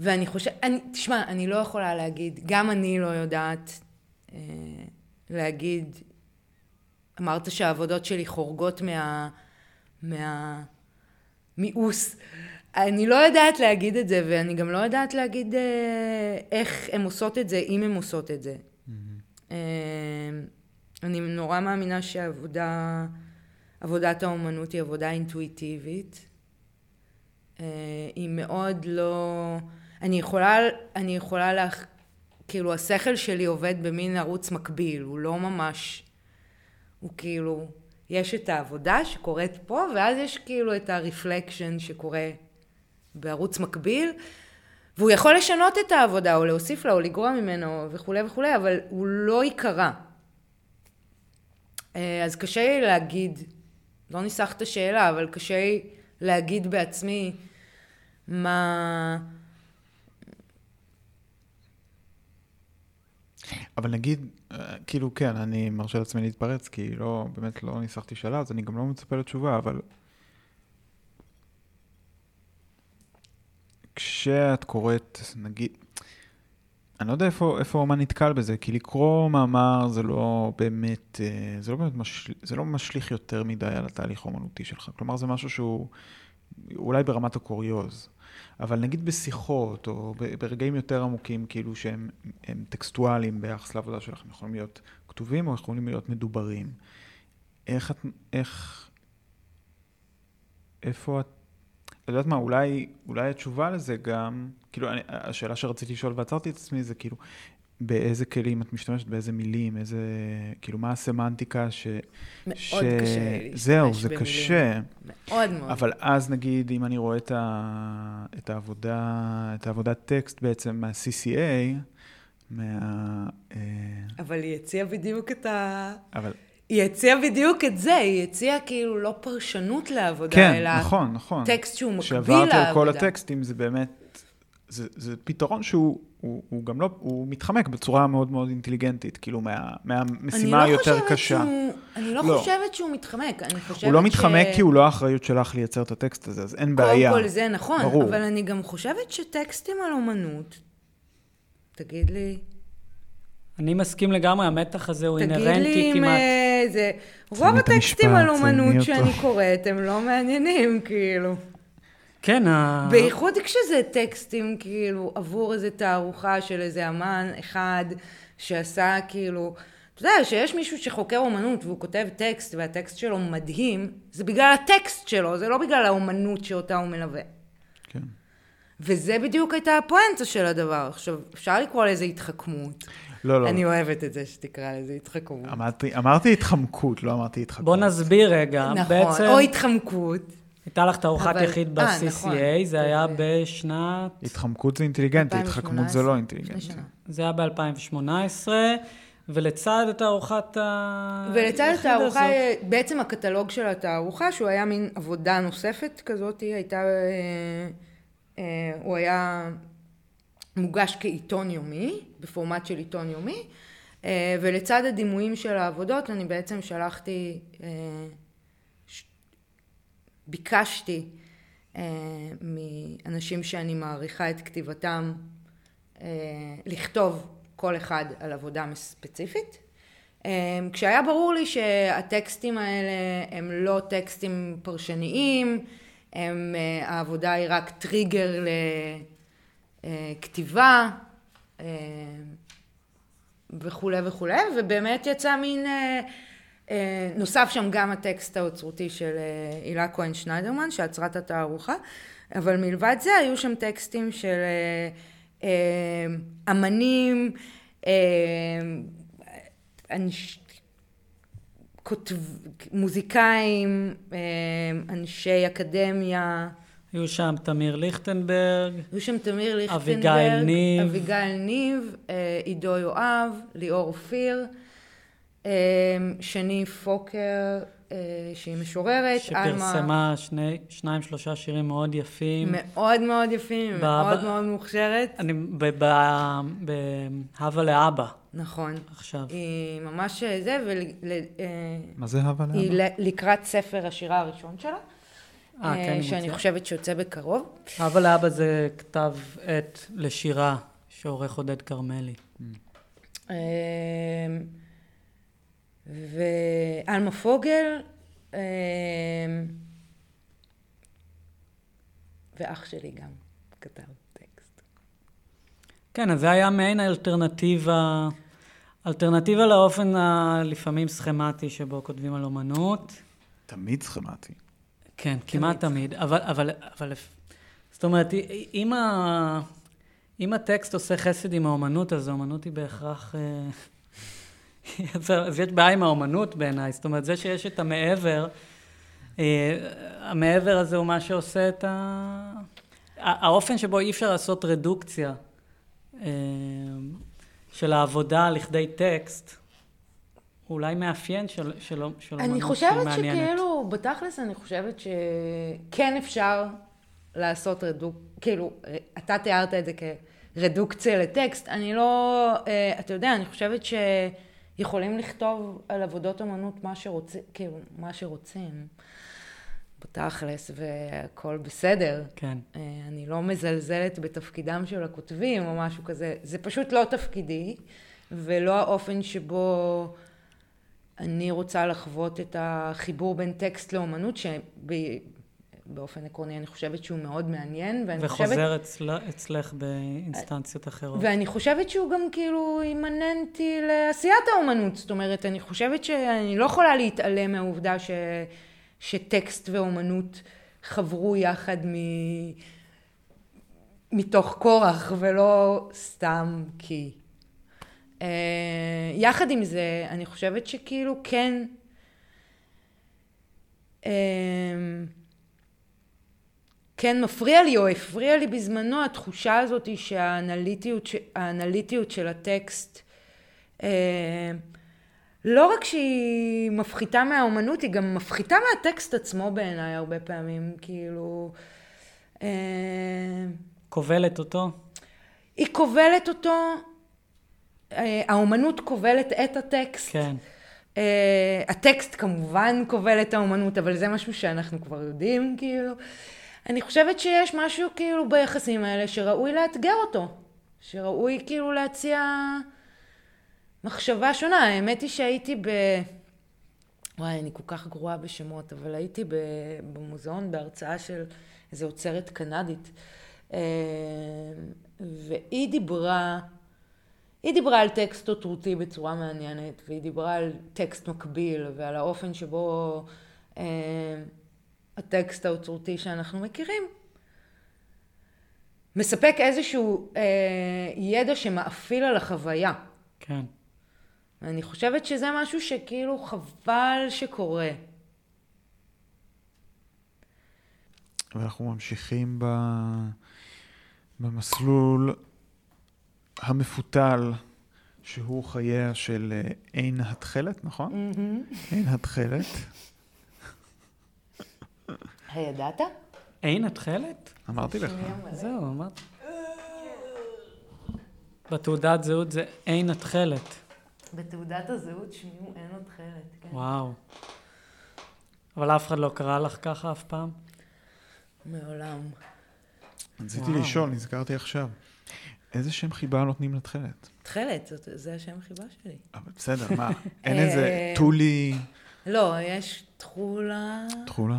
ואני חושבת, תשמע, אני לא יכולה להגיד, גם אני לא יודעת אה, להגיד, אמרת שהעבודות שלי חורגות מה... מהמיאוס. אני לא יודעת להגיד את זה, ואני גם לא יודעת להגיד אה, איך הן עושות את זה, אם הן עושות את זה. Mm-hmm. אה, אני נורא מאמינה שעבודה, עבודת האומנות היא עבודה אינטואיטיבית. אה, היא מאוד לא... אני יכולה, אני יכולה לה... כאילו, השכל שלי עובד במין ערוץ מקביל, הוא לא ממש... הוא כאילו... יש את העבודה שקורית פה, ואז יש כאילו את הרפלקשן שקורה בערוץ מקביל, והוא יכול לשנות את העבודה, או להוסיף לה, או לגרוע ממנו, וכולי וכולי, אבל הוא לא עיקרה. אה, אז קשה לי להגיד, לא ניסח את השאלה, אבל קשה לי להגיד בעצמי מה... אבל נגיד, אה, כאילו כן, אני מרשה לעצמי להתפרץ, כי לא, באמת לא ניסחתי שאלה, אז אני גם לא מצפה לתשובה, אבל כשאת קוראת, נגיד, אני לא יודע איפה, איפה אומן נתקל בזה, כי לקרוא מאמר זה לא באמת, אה, זה לא באמת משל, זה לא משליך יותר מדי על התהליך האומנותי שלך. כלומר, זה משהו שהוא אולי ברמת הקוריוז. אבל נגיד בשיחות, או ברגעים יותר עמוקים, כאילו שהם טקסטואליים ביחס לעבודה שלכם, יכולים להיות כתובים או יכולים להיות מדוברים. איך את, איך, איפה את, את יודעת מה, אולי, אולי התשובה לזה גם, כאילו, אני, השאלה שרציתי לשאול ועצרתי את עצמי זה כאילו, באיזה כלים את משתמשת, באיזה מילים, איזה, כאילו, מה הסמנטיקה ש... מאוד ש... קשה להשתמש זהו, זה במילים. קשה. מאוד מאוד. אבל אז נגיד, אם אני רואה את, ה... את העבודה, את העבודת טקסט בעצם מה-CCA, מה... אה, אבל היא הציעה בדיוק את ה... אבל... היא הציעה בדיוק את זה, היא הציעה כאילו לא פרשנות לעבודה, כן, אלא נכון, נכון. טקסט שהוא מקביל לעבודה. כשעברתי על כל הטקסטים, זה באמת, זה, זה פתרון שהוא הוא, הוא גם לא, הוא מתחמק בצורה מאוד מאוד אינטליגנטית, כאילו מה, מהמשימה לא היותר קשה. שהוא, אני לא, לא חושבת שהוא מתחמק, אני חושבת ש... הוא לא מתחמק ש... כי הוא לא האחריות שלך לייצר את הטקסט הזה, אז אין קודם בעיה. קודם כל זה נכון, ברור. אבל אני גם חושבת שטקסטים על אומנות, תגיד לי... אני מסכים לגמרי, המתח הזה הוא אינהרנטי כמעט. תגיד לי אם אה, זה... רוב הטקסטים על אומנות שאני קוראת הם לא מעניינים, כאילו. כן, ה... בייחוד כשזה טקסטים, כאילו, עבור איזו תערוכה של איזה אמן אחד שעשה, כאילו... אתה יודע, שיש מישהו שחוקר אומנות והוא כותב טקסט והטקסט שלו מדהים, זה בגלל הטקסט שלו, זה לא בגלל האומנות שאותה הוא מלווה. כן. וזה בדיוק הייתה הפואנטה של הדבר. עכשיו, אפשר לקרוא לזה התחכמות. לא, לא. אני אוהבת את זה שתקרא לזה התחכמות. אמרתי, אמרתי התחמקות, לא אמרתי התחכמות. בוא נסביר רגע. נכון, בעצם... או התחמקות. הייתה לך תערוכת אבל... יחיד אה, ב-CCA, נכון. זה היה בשנת... התחמקות זה אינטליגנטי, 2018, התחכמות זה לא אינטליגנטי. זה היה ב-2018, ולצד תערוכת ה... ולצד יחיד התערוכה, הזאת- בעצם הקטלוג של התערוכה, שהוא היה מין עבודה נוספת כזאת, היא הייתה, אה, אה, הוא היה מוגש כעיתון יומי, בפורמט של עיתון יומי, ולצד הדימויים של העבודות, אני בעצם שלחתי, ביקשתי אה, מאנשים שאני מעריכה את כתיבתם, אה, לכתוב כל אחד על עבודה ספציפית. אה, כשהיה ברור לי שהטקסטים האלה הם לא טקסטים פרשניים, הם, אה, העבודה היא רק טריגר לכתיבה אה, וכולי וכולי, ובאמת יצא מין, אה, אה, נוסף שם גם הטקסט האוצרותי של אה, הילה כהן שניידרמן, שעצרה את התערוכה, אבל מלבד זה היו שם טקסטים של אה, אה, אמנים, אה, אנש... כותב... מוזיקאים, אה, אנשי אקדמיה, היו שם תמיר ליכטנברג, היו שם תמיר ליכטנברג, אביגיל ניב. אביגיל ניב, אה, עידו יואב, ליאור אופיר, אה, שני פוקר, אה, שהיא משוררת, שפרסמה שני, שניים, שלושה שירים מאוד יפים. מאוד מאוד יפים, ב- מאוד ב- מאוד מוכשרת. אני ב- ב- בהווה לאבא נכון. עכשיו. היא ממש אה, זה, מה זה הווה והיא לאבא? לקראת ספר השירה הראשון שלה, אה, כן, אה, אני שאני מוצא. חושבת שיוצא בקרוב. הווה לאבא זה כתב עת לשירה שעורך עודד כרמלי. אה, ועלמה פוגל, אה, ואח שלי גם כתב טקסט. כן, אז זה היה מעין אלטרנטיבה, אלטרנטיבה לאופן הלפעמים סכמטי שבו כותבים על אומנות. תמיד סכמטי. כן, כמעט תמיד. אבל, אבל, אבל, זאת אומרת, אם, ה, אם הטקסט עושה חסד עם האומנות, אז האומנות היא בהכרח... אה, אז יש בעיה עם האומנות בעיניי. זאת אומרת, זה שיש את המעבר, אה, המעבר הזה הוא מה שעושה את ה... האופן שבו אי אפשר לעשות רדוקציה אה, של העבודה לכדי טקסט, הוא אולי מאפיין של, של, של אני חושבת שכאילו, בתכלס אני חושבת שכן אפשר לעשות רדוק, כאילו, אתה תיארת את זה כרדוקציה לטקסט, אני לא, אה, אתה יודע, אני חושבת שיכולים לכתוב על עבודות אמנות מה שרוצים, כאילו, מה שרוצים. בתכלס, והכל בסדר. כן. אה, אני לא מזלזלת בתפקידם של הכותבים או משהו כזה. זה פשוט לא תפקידי, ולא האופן שבו אני רוצה לחוות את החיבור בין טקסט לאומנות, שבאופן עקרוני אני חושבת שהוא מאוד מעניין, ואני וחוזר חושבת... וחוזר אצל, אצלך באינסטנציות אחרות. ואני חושבת שהוא גם כאילו אימננטי לעשיית האומנות. זאת אומרת, אני חושבת שאני לא יכולה להתעלם מהעובדה ש... שטקסט ואומנות חברו יחד מ... מתוך כורח ולא סתם כי. Uh, יחד עם זה, אני חושבת שכאילו כן, uh, כן מפריע לי או הפריע לי בזמנו התחושה הזאת שהאנליטיות של הטקסט uh, לא רק שהיא מפחיתה מהאומנות, היא גם מפחיתה מהטקסט עצמו בעיניי הרבה פעמים, כאילו... אה, כובלת אותו? היא כובלת אותו, אה, האומנות כובלת את הטקסט. כן. Uh, הטקסט כמובן כובל את האומנות, אבל זה משהו שאנחנו כבר יודעים, כאילו. אני חושבת שיש משהו כאילו ביחסים האלה שראוי לאתגר אותו. שראוי כאילו להציע... מחשבה שונה. האמת היא שהייתי ב... וואי, אני כל כך גרועה בשמות, אבל הייתי במוזיאון בהרצאה של איזו אוצרת קנדית, אה, והיא דיברה, היא דיברה על טקסט אוטרותי בצורה מעניינת, והיא דיברה על טקסט מקביל ועל האופן שבו אה, הטקסט האוצרותי שאנחנו מכירים מספק איזשהו אה, ידע שמאפיל על החוויה. כן. אני חושבת שזה משהו שכאילו חבל שקורה. ואנחנו ממשיכים ב... במסלול המפותל, שהוא חייה של אה, עין התכלת, נכון? עין התכלת. הידעת? עין התכלת? אמרתי לך. זהו, אמרתי. בתעודת זהות זה עין התכלת. בתעודת הזהות שמי הוא אין חלק, כן. וואו. אבל אף אחד לא קרא לך ככה אף פעם? מעולם. רציתי לשאול, נזכרתי עכשיו. איזה שם חיבה נותנים לתכלת? תכלת, זה השם חיבה שלי. אבל בסדר, מה? אין איזה אה, טולי... לא, יש תכולה. תכולה?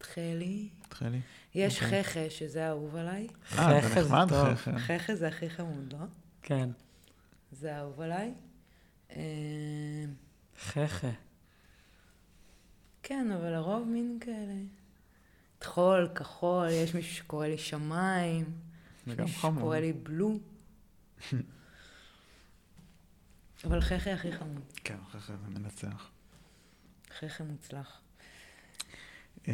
תכלי. תכלי. יש אוקיי. חכה, שזה אהוב עליי. אה, זה נחמד חכה. חכה זה הכי חמוד, לא? כן. זה אהוב עליי. חכה. כן, אבל לרוב מין כאלה. טחול, כחול, יש מישהו שקורא לי שמיים. זה גם חמור. שקורא לי בלו. אבל חכה הכי חמוד. כן, חכה זה מנצח. חכה מוצלח. אמ,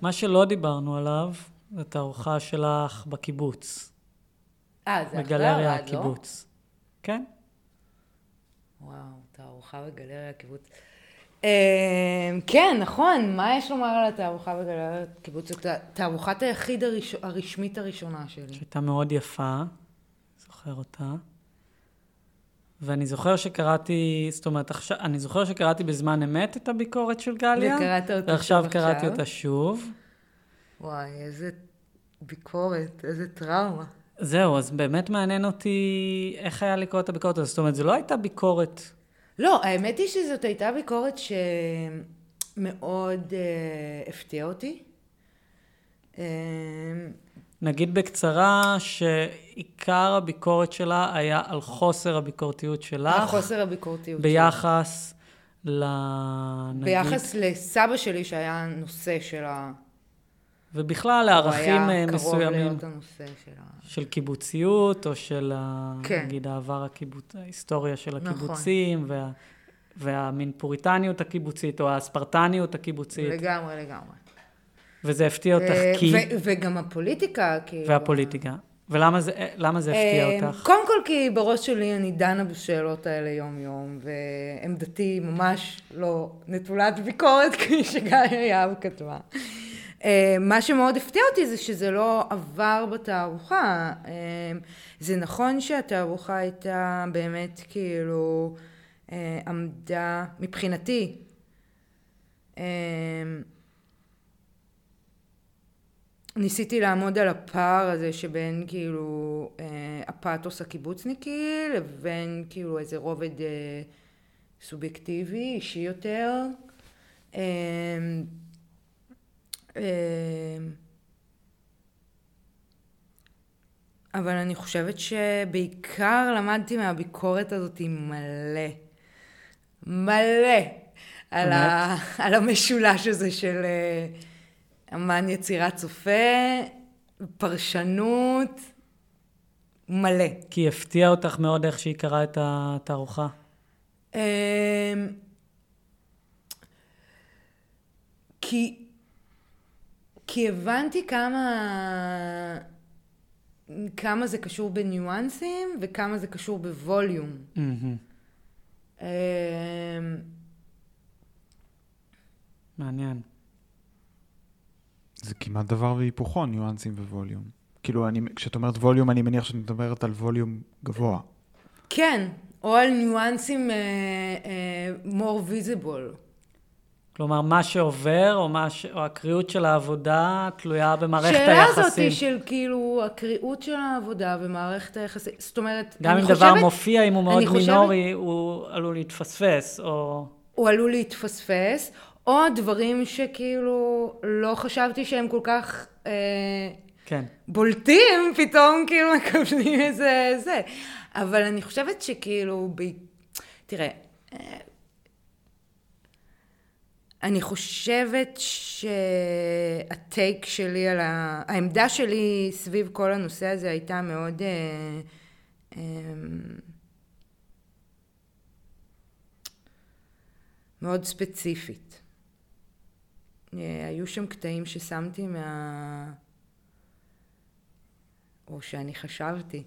מה שלא דיברנו עליו, זה תערוכה שלך בקיבוץ. אה, זה אחרי בגלריה הקיבוץ. כן. וואו, תערוכה בגלריה הקיבוץ. אמ, כן, נכון, מה יש לומר על התערוכה בגלריה הקיבוץ? זאת תערוכת היחיד הרשמית הראשונה שלי. שהייתה מאוד יפה, זוכר אותה. ואני זוכר שקראתי, זאת אומרת, עכשיו, אני זוכר שקראתי בזמן אמת את הביקורת של גליה. וקראת אותה ועכשיו קראתי אותה שוב. וואי, איזה ביקורת, איזה טראומה. זהו, אז באמת מעניין אותי איך היה לקרוא את הביקורת הזאת. זאת אומרת, זו לא הייתה ביקורת. לא, האמת היא שזאת הייתה ביקורת שמאוד uh, הפתיעה אותי. Uh, נגיד בקצרה שעיקר הביקורת שלה היה על חוסר הביקורתיות שלך. על חוסר הביקורתיות ביחס ל... נגיד... ביחס לסבא שלי שהיה נושא של ה... ובכלל לערכים אה, מסוימים. של, של קיבוציות, או של, כן. נגיד, העבר הקיבוץ, ההיסטוריה של נכון. הקיבוצים, נכון. וה, והמין פוריטניות הקיבוצית, או הספרטניות הקיבוצית. לגמרי, לגמרי. וזה הפתיע אותך אה, כי... ו- וגם הפוליטיקה, כאילו. והפוליטיקה. ולמה זה, למה זה הפתיע אה, אותך? קודם כל כי בראש שלי אני דנה בשאלות האלה יום-יום, ועמדתי ממש לא נטולת ביקורת, כפי שגיא יהב כתבה. אה, מה שמאוד הפתיע אותי זה שזה לא עבר בתערוכה. אה, זה נכון שהתערוכה הייתה באמת כאילו עמדה, מבחינתי, ניסיתי לעמוד על הפער הזה שבין כאילו אה, הפאתוס הקיבוצניקי לבין כאילו איזה רובד אה, סובייקטיבי, אישי יותר. אה, אה, אבל אני חושבת שבעיקר למדתי מהביקורת הזאת מלא. מלא. על, ה, על המשולש הזה של... אה, אמן יצירת צופה, פרשנות, מלא. כי הפתיע אותך מאוד איך שהיא קראה את התערוכה. אמ, כי, כי הבנתי כמה, כמה זה קשור בניואנסים וכמה זה קשור בווליום. Mm-hmm. מעניין. זה כמעט דבר והיפוכו, ניואנסים וווליום. כאילו, אני, כשאת אומרת ווליום, אני מניח שאת מדברת על ווליום גבוה. כן, או על ניואנסים uh, uh, more visible. כלומר, מה שעובר, או, מה ש... או הקריאות של העבודה, תלויה במערכת שאלה היחסים. שאלה הזאתי של כאילו, הקריאות של העבודה ומערכת היחסים, זאת אומרת, גם אם חושבת, דבר מופיע, אם הוא מאוד חושבת, מינורי, הוא עלול להתפספס, או... הוא עלול להתפספס, או דברים שכאילו לא חשבתי שהם כל כך אה, כן. בולטים, פתאום כאילו מקבלים איזה זה. אבל אני חושבת שכאילו, ב... תראה, אה, אני חושבת שהטייק שלי על ה... העמדה שלי סביב כל הנושא הזה הייתה מאוד... אה, אה, מאוד ספציפית. אה, היו שם קטעים ששמתי מה... או שאני חשבתי,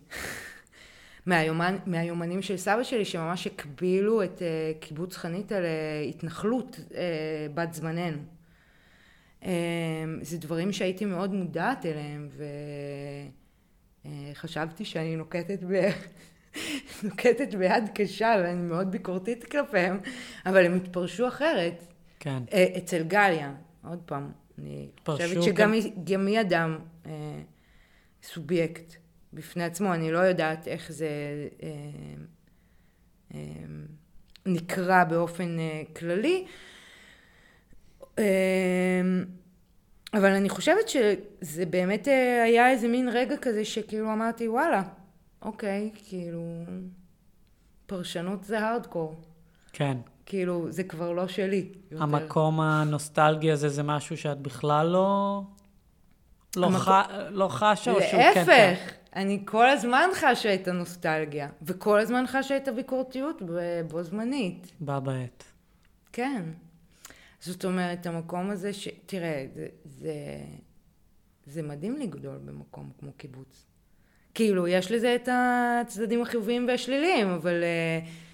מהיומן, מהיומנים של סבא שלי, שממש הקבילו את uh, קיבוץ חניתה להתנחלות uh, בת זמננו. Uh, זה דברים שהייתי מאוד מודעת אליהם, וחשבתי uh, שאני נוקטת, ב... נוקטת ביד קשה, ואני מאוד ביקורתית כלפיהם, אבל הם התפרשו אחרת. כן. Uh, אצל גליה, עוד פעם, אני חושבת שגם כן. היא אדם אה, סובייקט בפני עצמו, אני לא יודעת איך זה אה, אה, נקרא באופן אה, כללי, אה, אבל אני חושבת שזה באמת אה, היה איזה מין רגע כזה שכאילו אמרתי וואלה, אוקיי, כאילו פרשנות זה הארדקור. כן. כאילו, זה כבר לא שלי. יותר. המקום הנוסטלגי הזה זה משהו שאת בכלל לא... לא, המק... ח... לא חשה, או שהוא כן... להפך, אני כל הזמן חשה את הנוסטלגיה, וכל הזמן חשה את הביקורתיות בו זמנית. בה בעת. כן. זאת אומרת, המקום הזה ש... תראה, זה, זה, זה מדהים לגדול במקום כמו קיבוץ. כאילו, יש לזה את הצדדים החיוביים והשליליים, אבל... Uh,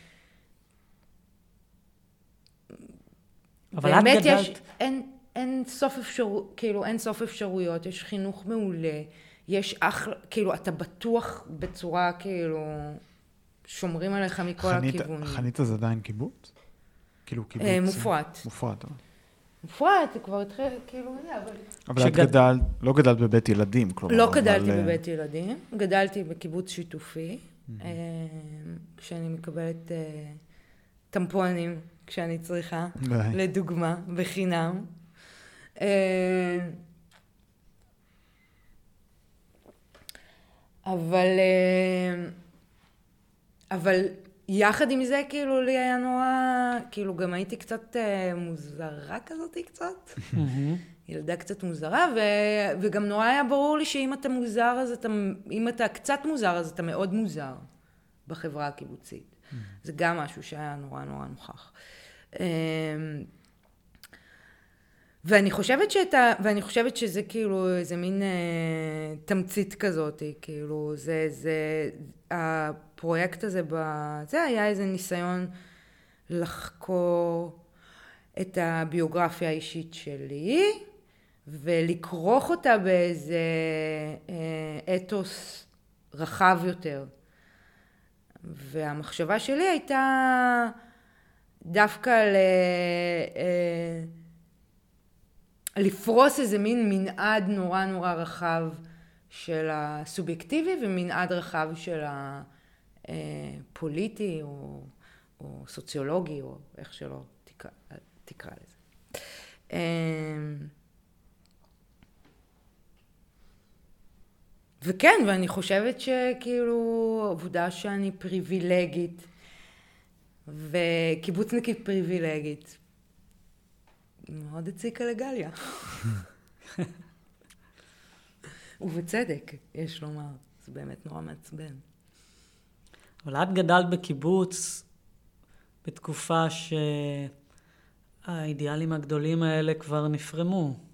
אבל את גדלת... יש, אין, אין סוף אפשרות, כאילו אין סוף אפשרויות, יש חינוך מעולה, יש אחלה, כאילו אתה בטוח בצורה כאילו, שומרים עליך מכל חנית, הכיוונים. חניתה זה עדיין קיבוץ? כאילו אה, קיבוץ? אה, מופרט. מופרט. מופרט, זה כבר התחיל, כאילו, אבל... אבל שגד... את גדלת, לא גדלת בבית ילדים, כלומר. לא גדלתי אבל... בבית ילדים, גדלתי בקיבוץ שיתופי, mm-hmm. כשאני מקבלת טמפונים כשאני צריכה, ביי. לדוגמה, בחינם. אה, אבל, אה, אבל יחד עם זה, כאילו, לי היה נורא, כאילו, גם הייתי קצת אה, מוזרה כזאתי קצת. ילדה קצת מוזרה, ו, וגם נורא היה ברור לי שאם אתה מוזר, אז אתה, אם אתה קצת מוזר, אז אתה מאוד מוזר בחברה הקיבוצית. זה גם משהו שהיה נורא נורא נוכח. אמ, ואני חושבת, שאתה, ואני חושבת שזה כאילו איזה מין אה, תמצית כזאת, כאילו זה, זה, הפרויקט הזה, זה היה איזה ניסיון לחקור את הביוגרפיה האישית שלי ולכרוך אותה באיזה אה, אתוס רחב יותר. והמחשבה שלי הייתה דווקא ל... אה, לפרוס איזה מין מנעד נורא נורא רחב של הסובייקטיבי ומנעד רחב של הפוליטי או, או סוציולוגי או איך שלא תקרא, תקרא לזה. וכן, ואני חושבת שכאילו עובדה שאני פריבילגית וקיבוצניקית פריבילגית מאוד הציקה לגליה. ובצדק, יש לומר. זה באמת נורא מעצבן. אבל את גדלת בקיבוץ בתקופה שהאידיאלים הגדולים האלה כבר נפרמו.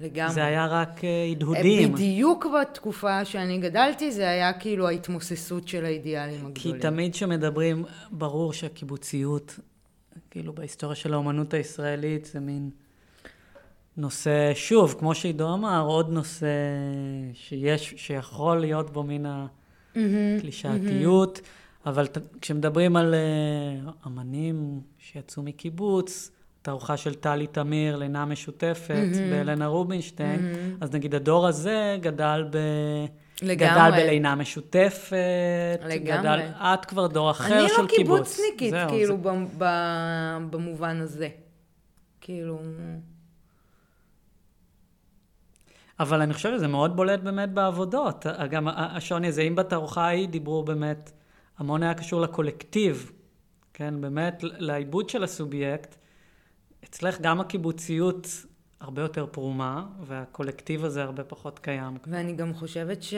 לגמרי. זה היה רק אה, הדהודים. בדיוק בתקופה שאני גדלתי, זה היה כאילו ההתמוססות של האידיאלים הגדולים. כי תמיד כשמדברים, ברור שהקיבוציות כאילו בהיסטוריה של האומנות הישראלית זה מין נושא, שוב, כמו שעידו אמר, עוד נושא שיש, שיכול להיות בו מן הקלישאתיות, mm-hmm. אבל ת, כשמדברים על uh, אמנים שיצאו מקיבוץ, תערוכה של טלי תמיר, לינה משותפת, mm-hmm. באלנה רובינשטיין, mm-hmm. אז נגיד הדור הזה גדל ב... לגמרי. גדל בלינה משותפת, לגמרי. גדל, את כבר דור אחר של קיבוץ. אני לא קיבוצניקית, כאילו, זה... ב, ב, במובן הזה. כאילו... אבל אני חושב שזה מאוד בולט באמת בעבודות. גם השוני הזה, אם בתערוכה ההיא דיברו באמת, המון היה קשור לקולקטיב, כן, באמת, לעיבוד של הסובייקט. אצלך גם הקיבוציות הרבה יותר פרומה, והקולקטיב הזה הרבה פחות קיים. ואני גם חושבת ש...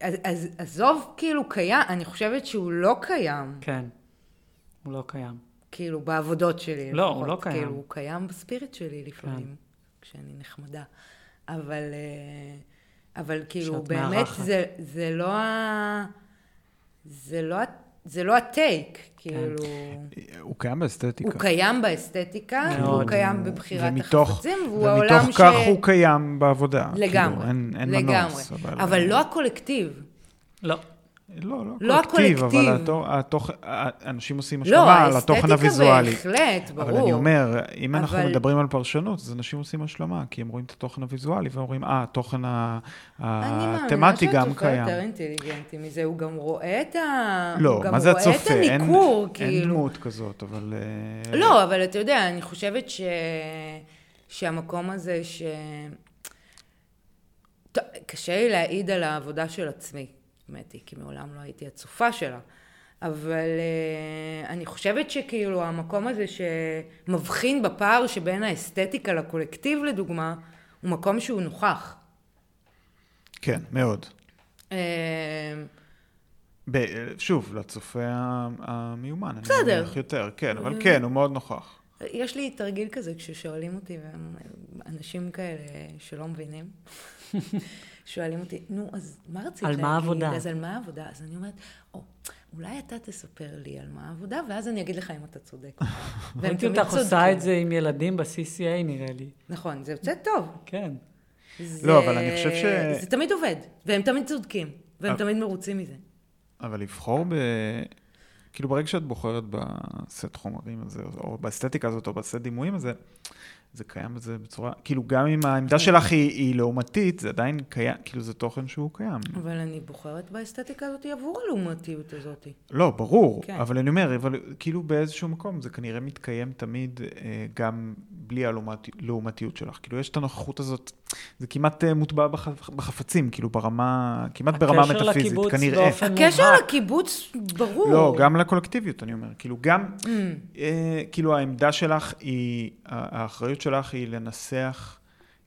אז, אז עזוב כאילו קיים, אני חושבת שהוא לא קיים. כן, הוא לא קיים. כאילו בעבודות שלי. לא, לפחות. הוא לא קיים. כאילו הוא קיים בספיריט שלי לפעמים, כן. כשאני נחמדה. אבל, אה, אבל כאילו באמת זה, זה לא ה... זה לא ה... זה לא הטייק, כאילו... הוא קיים באסתטיקה. הוא קיים באסתטיקה, הוא קיים בבחירת החפצים, והוא העולם ש... ומתוך כך הוא קיים בעבודה. לגמרי, כאילו, לגמרי. אבל, אבל לא הקולקטיב. לא. לא, לא, לא קולקטיב, אבל התוך, התוך, אנשים עושים השלמה לא, על התוכן הוויזואלי. לא, בהחלט, ברור. אבל אני אומר, אם אבל... אנחנו מדברים על פרשנות, אז אנשים עושים השלמה, כי הם רואים את התוכן הוויזואלי ואומרים, אה, התוכן התמטי גם קיים. אני מאמינה יותר אינטליגנטי מזה, הוא גם רואה את ה... לא, מה זה הצופה? הוא גם רואה את הניכור, אין, כאילו. אין דמות כזאת, אבל... אה, לא, אבל אתה יודע, אני חושבת ש... שהמקום הזה ש... קשה לי להעיד על העבודה של עצמי. היא, כי מעולם לא הייתי הצופה שלה. אבל uh, אני חושבת שכאילו המקום הזה שמבחין בפער שבין האסתטיקה לקולקטיב לדוגמה, הוא מקום שהוא נוכח. כן, מאוד. Uh, ב- שוב, לצופה המיומן. בסדר. אני מניח יותר, כן, אבל כן, הוא מאוד נוכח. יש לי תרגיל כזה כששואלים אותי, אנשים כאלה שלא מבינים. שואלים אותי, נו, אז מה רצית להגיד? על מה העבודה? אז על מה העבודה? אז אני אומרת, או, אולי אתה תספר לי על מה העבודה, ואז אני אגיד לך אם אתה צודק. ראיתי אותך עושה את זה עם ילדים ב-CCA, נראה לי. נכון, זה יוצא טוב. כן. לא, אבל אני חושב ש... זה תמיד עובד, והם תמיד צודקים, והם תמיד מרוצים מזה. אבל לבחור ב... כאילו, ברגע שאת בוחרת בסט חומרים הזה, או באסתטיקה הזאת, או בסט דימויים הזה, זה קיים בזה בצורה, כאילו גם אם העמדה שלך היא, היא לעומתית, זה עדיין קיים, כאילו זה תוכן שהוא קיים. אבל אני בוחרת באסתטיקה הזאת עבור הלעומתיות הזאת. לא, ברור, כן. אבל אני אומר, אבל כאילו באיזשהו מקום זה כנראה מתקיים תמיד אה, גם בלי הלעומתיות שלך. כאילו יש את הנוכחות הזאת, זה כמעט אה, מוטבע בחפ, בחפצים, כאילו ברמה, כמעט ברמה מטאפיזית, כנראה. באופן הקשר לקיבוץ, ברור. לא, גם לקולקטיביות, אני אומר. כאילו גם, mm. אה, כאילו העמדה שלך היא, האחריות האחריות שלך היא לנסח,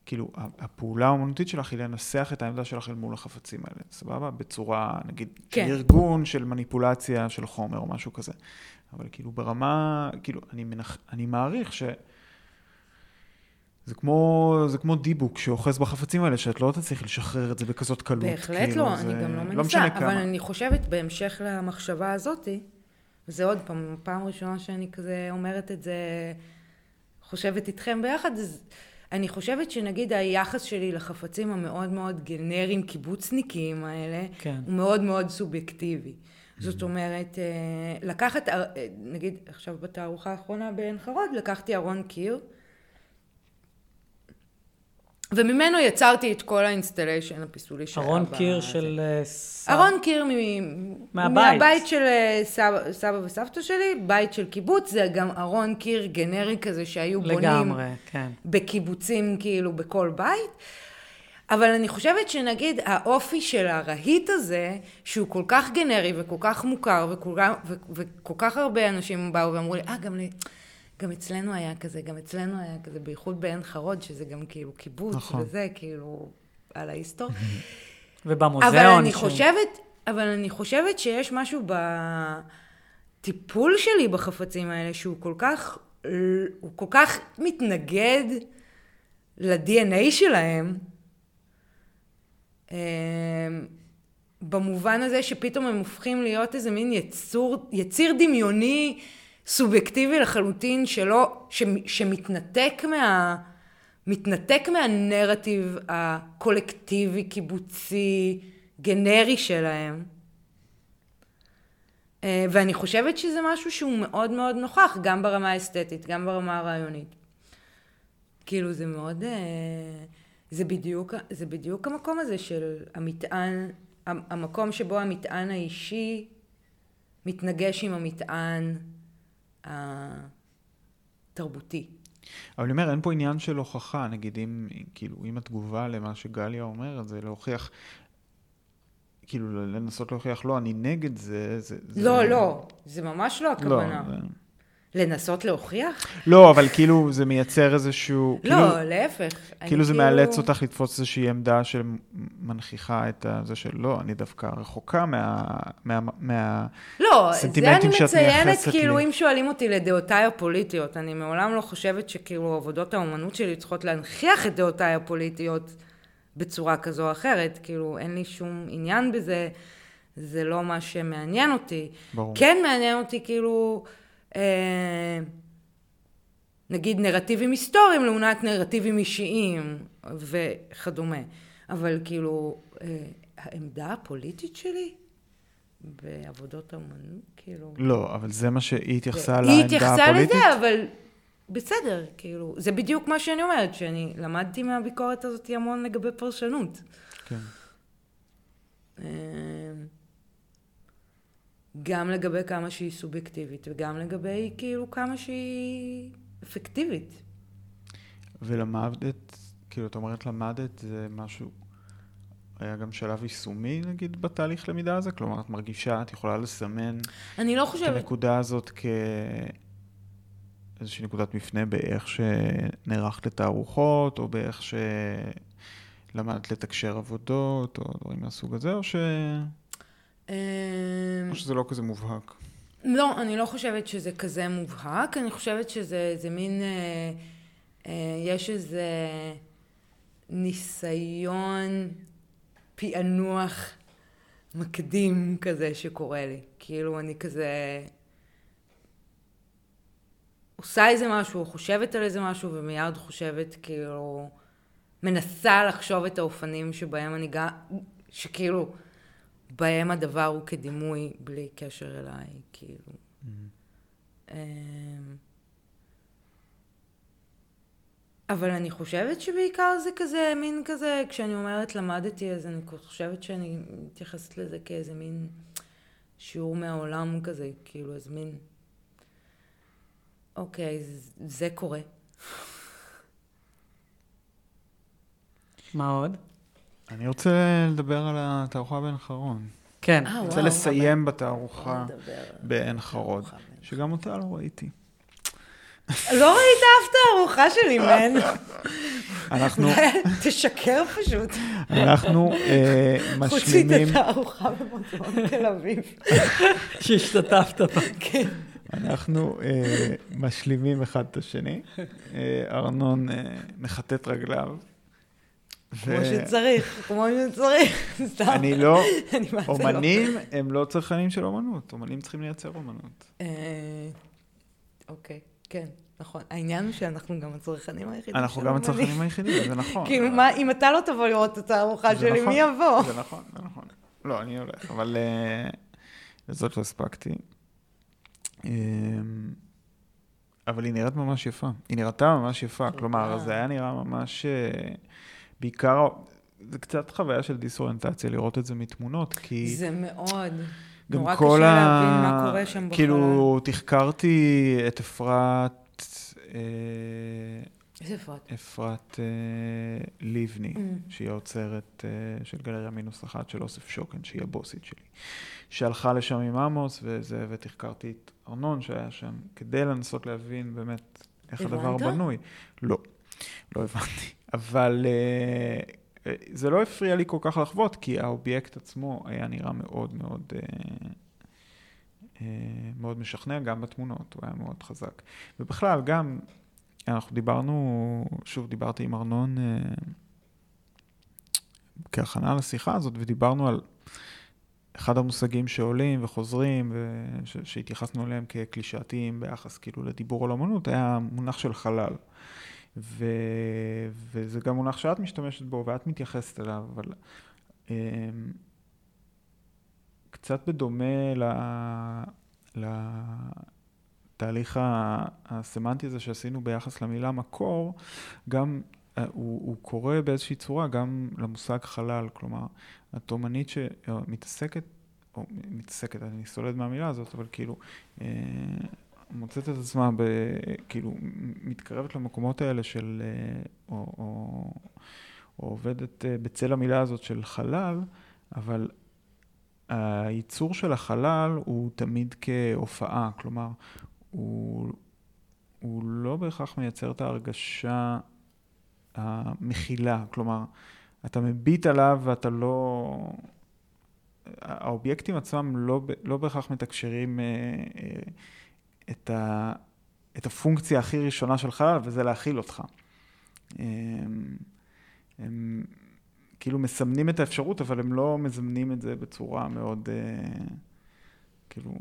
כאילו, הפעולה האומנותית שלך היא לנסח את העמדה שלך אל מול החפצים האלה, סבבה? בצורה, נגיד, כן. ארגון של מניפולציה של חומר או משהו כזה. אבל כאילו ברמה, כאילו, אני, מנח, אני מעריך ש... זה כמו, זה כמו דיבוק שאוחז בחפצים האלה, שאת לא תצליחי לשחרר את זה בכזאת קלות. בהחלט כאילו, לא, זה... אני גם לא לא מנסה, אבל כמה. אני חושבת, בהמשך למחשבה הזאתי, וזה עוד פעם, פעם ראשונה שאני כזה אומרת את זה, חושבת איתכם ביחד, אז אני חושבת שנגיד היחס שלי לחפצים המאוד מאוד גנריים, קיבוצניקיים האלה, כן. הוא מאוד מאוד סובייקטיבי. זאת אומרת, אה, לקחת, אה, נגיד עכשיו בתערוכה האחרונה בעין חרוד, לקחתי ארון קיר, וממנו יצרתי את כל ה installation הפיסולי שהיה. ארון ב- קיר זה. של אה, סבא. ארון קיר מ- מהבית. מהבית של אה, סבא, סבא וסבתא שלי, בית של קיבוץ, זה גם ארון קיר גנרי כזה שהיו בונים לגמרי, כן. בקיבוצים כאילו בכל בית. אבל אני חושבת שנגיד האופי של הרהיט הזה, שהוא כל כך גנרי וכל כך מוכר וכל, וכל כך הרבה אנשים באו ואמרו לי, אה, גם, לי- גם אצלנו היה כזה, גם אצלנו היה כזה, בייחוד בעין חרוד, שזה גם כאילו קיבוץ נכון. וזה, כאילו, על ההיסטור. ובמוזיאון. אבל אני חושבת, אבל אני חושבת שיש משהו בטיפול שלי בחפצים האלה שהוא כל כך, הוא כל כך מתנגד ל-DNA שלהם, אמ, במובן הזה שפתאום הם הופכים להיות איזה מין יצור, יציר דמיוני סובייקטיבי לחלוטין שלא, ש, שמתנתק מה... מתנתק מהנרטיב הקולקטיבי, קיבוצי, גנרי שלהם. אה, ואני חושבת שזה משהו שהוא מאוד מאוד נוכח, גם ברמה האסתטית, גם ברמה הרעיונית. כאילו זה מאוד, אה, זה בדיוק, זה בדיוק המקום הזה של המטען, המקום שבו המטען האישי מתנגש עם המטען התרבותי. אבל אני אומר, אין פה עניין של הוכחה, נגיד אם, כאילו, אם התגובה למה שגליה אומרת, זה להוכיח, כאילו, לנסות להוכיח, לא, אני נגד זה, זה... לא, זה... לא, זה ממש לא הכוונה. לא, זה... לנסות להוכיח? לא, אבל כאילו זה מייצר איזשהו... לא, כאילו, להפך. כאילו זה מאלץ אותך לתפוס איזושהי עמדה שמנכיחה את זה של לא, אני דווקא רחוקה מה... מה... מה... לא, זה אני שאת מציינת, מייחסת כאילו, לי. אם שואלים אותי לדעותיי הפוליטיות, אני מעולם לא חושבת שכאילו עבודות האומנות שלי צריכות להנכיח את דעותיי הפוליטיות בצורה כזו או אחרת. כאילו, אין לי שום עניין בזה, זה לא מה שמעניין אותי. ברור. כן מעניין אותי, כאילו, נגיד נרטיבים היסטוריים לעומת נרטיבים אישיים וכדומה. אבל כאילו, אה, העמדה הפוליטית שלי בעבודות האומנות, כאילו... לא, אבל זה מה שהיא התייחסה היא לעמדה התייחסה הפוליטית? לזה, אבל בסדר, כאילו, זה בדיוק מה שאני אומרת, שאני למדתי מהביקורת הזאת המון לגבי פרשנות. כן. גם לגבי כמה שהיא סובייקטיבית, וגם לגבי כאילו כמה שהיא אפקטיבית. ולמדת, כאילו, את אומרת למדת, זה משהו... היה גם שלב יישומי, נגיד, בתהליך למידה הזה? כלומר, את מרגישה, את יכולה לסמן אני לא את חושבת, הנקודה הזאת כאיזושהי נקודת מפנה באיך שנערכת לתערוכות, או באיך שלמדת לתקשר עבודות, או דברים מהסוג הזה, או, ש... אה, או שזה לא כזה מובהק? לא, אני לא חושבת שזה כזה מובהק, אני חושבת שזה זה מין, אה, אה, יש איזה ניסיון פענוח מקדים כזה שקורה לי. כאילו, אני כזה עושה איזה משהו, חושבת על איזה משהו, ומיד חושבת, כאילו, מנסה לחשוב את האופנים שבהם אני גם, שכאילו, בהם הדבר הוא כדימוי בלי קשר אליי, כאילו. אמ, אבל אני חושבת שבעיקר זה כזה, מין כזה, כשאני אומרת למדתי, אז אני חושבת שאני מתייחסת לזה כאיזה מין שיעור מהעולם כזה, כאילו, איזה מין, אוקיי, זה קורה. מה עוד? אני רוצה לדבר על התערוכה בעין חרון. כן. אה, אני רוצה וואו, לסיים בתערוכה. בעין חרוד, שגם אותה לא ראיתי. לא ראית אף תערוכה שלי, מן. אנחנו, תשקר פשוט. אנחנו אה, חוץ משלימים, את התערוכה במוזיאון תל אביב. שהשתתפת בה. כן. אנחנו אה, משלימים אחד את השני. אה, ארנון אה, מחטט רגליו. כמו שצריך, כמו שצריך. סתם. אני לא, לא. אומנים הם לא צרכנים של אומנות, אומנים צריכים לייצר אומנות. אה, אוקיי, כן, נכון. העניין הוא שאנחנו גם הצרכנים היחידים אנחנו גם. הצרכנים היחידים, זה נכון. כאילו, מה, אם אתה לא תבוא לראות את התערוכה זה שלי, נכון, מי יבוא? זה נכון, זה נכון. לא, אני הולך, אבל אה, לזאת לא הספקתי. אה, אבל היא נראית ממש יפה. היא נראתה ממש יפה, כלומר, זה היה נראה ממש... בעיקר, זה קצת חוויה של דיסאוריינטציה לראות את זה מתמונות, כי... זה מאוד. גם נורא כל קשה ה... להבין מה קורה שם בחלל. כאילו, תחקרתי את אפרת, אה, איזה אפרת? אפרת אה, לבני, Mm. שהיא האוצרת אה, של גלריה מינוס אחת של אוסף שוקן, שהיא הבוסית שלי, שהלכה לשם עם עמוס, וזה, ותחקרתי את ארנון שהיה שם, כדי לנסות להבין באמת איך הדבר הבנת? בנוי. לא, לא הבנתי. אבל אה, אה, זה לא הפריע לי כל כך לחוות, כי האובייקט עצמו היה נראה מאוד מאוד... אה, מאוד משכנע, גם בתמונות, הוא היה מאוד חזק. ובכלל, גם, אנחנו דיברנו, שוב, דיברתי עם ארנון כהכנה לשיחה הזאת, ודיברנו על אחד המושגים שעולים וחוזרים, וש, שהתייחסנו אליהם כקלישאתיים ביחס כאילו לדיבור על אמנות, היה המונח של חלל. ו, וזה גם מונח שאת משתמשת בו ואת מתייחסת אליו, אבל אה, קצת בדומה ל... לתהליך הסמנטי הזה שעשינו ביחס למילה מקור, גם אה, הוא, הוא קורה באיזושהי צורה גם למושג חלל, כלומר, את אומנית שמתעסקת, או מתעסקת, אני סולד מהמילה הזאת, אבל כאילו, אה, מוצאת את עצמה, ב, כאילו, מתקרבת למקומות האלה של, אה, או, או, או עובדת אה, בצל המילה הזאת של חלל, אבל הייצור של החלל הוא תמיד כהופעה, כלומר, הוא, הוא לא בהכרח מייצר את ההרגשה המכילה, כלומר, אתה מביט עליו ואתה לא... האובייקטים עצמם לא, לא בהכרח מתקשרים אה, אה, את, ה, את הפונקציה הכי ראשונה של חלל, וזה להכיל אותך. אה, הם כאילו מסמנים את האפשרות, אבל הם לא מזמנים את זה בצורה מאוד, אה, כאילו,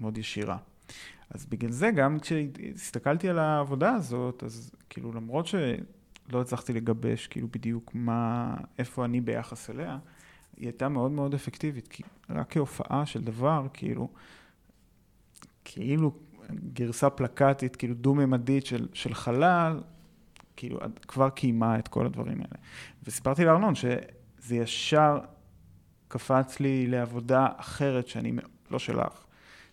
מאוד ישירה. אז בגלל זה גם כשהסתכלתי על העבודה הזאת, אז כאילו למרות שלא הצלחתי לגבש כאילו בדיוק מה, איפה אני ביחס אליה, היא הייתה מאוד מאוד אפקטיבית, כי רק כהופעה של דבר, כאילו, כאילו גרסה פלקטית, כאילו דו-ממדית של, של חלל, כאילו כבר קיימה את כל הדברים האלה. וסיפרתי לארנון שזה ישר קפץ לי לעבודה אחרת שאני, לא שלך,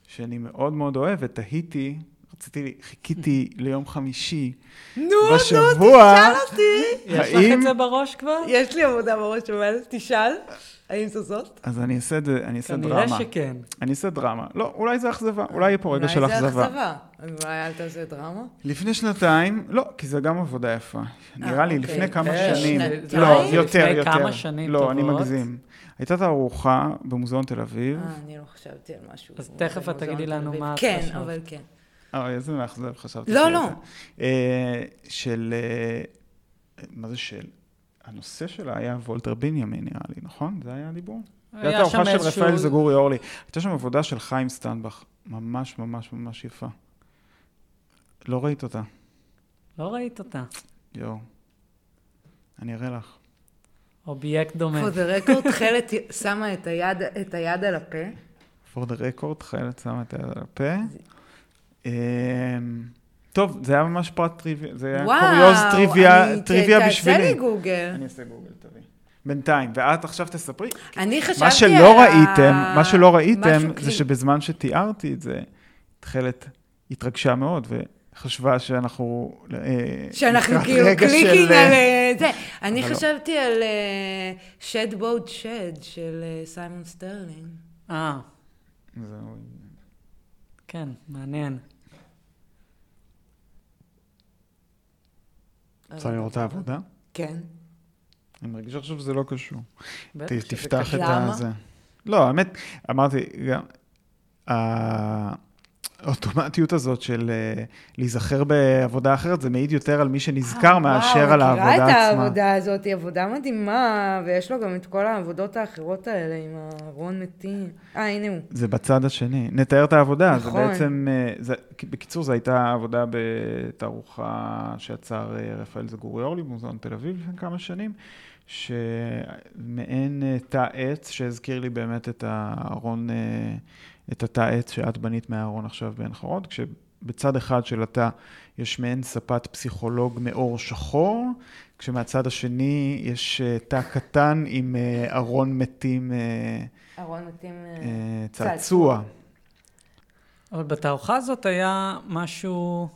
שאני מאוד מאוד אוהב, ותהיתי, רציתי, חיכיתי ליום חמישי נו, בשבוע, תשאל אותי. יש לך את זה בראש כבר? יש לי עבודה בראש, אבל תשאל, האם זו זאת? אז אני אעשה את זה, אני אעשה כנראה דרמה. שכן. אני אעשה דרמה. לא, אולי זה אכזבה, אולי יהיה פה רגע של אולי זה אכזבה. אכזבה. אולי אל תעשה דרמה? לפני שנתיים, לא, כי זה גם עבודה יפה. נראה לי, אוקיי. לפני כמה אה, שנים. שנתיים? לא, לפני יותר, כמה יותר. שנים לא, אני טובות. מגזים. הייתה תערוכה במוזיאון תל אביב. אה, אני לא חשבתי על משהו. אז תכף את תגידי לנו. מה את כן, חשבת. אבל כן. אה, איזה מאכזב, חשבתי. לא. לא. אה, של... אה, מה זה של? הנושא שלה היה וולטר בנימין, נראה לי, נכון? זה היה הדיבור? זו היה שם תערוכה של איזשהו... רפאל זגורי אורלי. הייתה שם עבודה של חיים סטיינבך, ממש ממש ממש יפה. לא ראית אותה, לא ראית אותה. יואו. אני אראה לך. אובייקט דומה. For the record, תכלת שמה את היד- את היד על הפה. for the record, תכלת שמה את היד על הפה. אמ, טוב, זה היה ממש פרט טריוויה, זה היה וואו, קוריוז טריוויה, אני- ת- טריוויה תעשה בשבילי. לי גוגל. אני אעשה גוגל, תביא. בינתיים, ואת עכשיו תספרי. אני חשבתי מה שלא על ה- ראיתם, מה שלא ראיתם, זה שבזמן שתיארתי את זה, תכלת התרגשה מאוד, וחשבה שאנחנו... אה, שאנחנו כאילו רגע clicking של, על אה, אה, זה. אני לא. חשבתי על shed boat shed של סיימון סטרלינג. אה, זהו. כן, מעניין. רוצה לראות את העבודה? כן. אני מרגיש עכשיו שזה לא קשור. תפתח. את? הזה. לא, האמת, אמרתי, גם, האוטומטיות הזאת של אה, להיזכר בעבודה אחרת, זה מעיד יותר על מי שנזכר אה, מאשר וואו, על העבודה עצמה. מכירה את העבודה הזאת, היא עבודה מדהימה, ויש לו גם את כל העבודות האחרות האלה עם ארון מתים. אה, הנה הוא. זה בצד השני. נתאר את העבודה. נכון. זה בעצם, אה, זה, בקיצור, זו הייתה עבודה בתערוכה שיצר אה, רפאל זגוריאורלי במוזיאון תל אביב לפני כמה שנים, שמעין תא עץ שהזכיר לי באמת את הארון, את התא עץ שאת בנית מהארון עכשיו בעין חרוד, כשבצד אחד של התא יש מעין ספת פסיכולוג מאור שחור, כשמהצד השני יש אה, תא קטן עם אה, ארון מתים. אה, ארון מתים... צעצוע. אבל בתערוכה הזאת היה משהו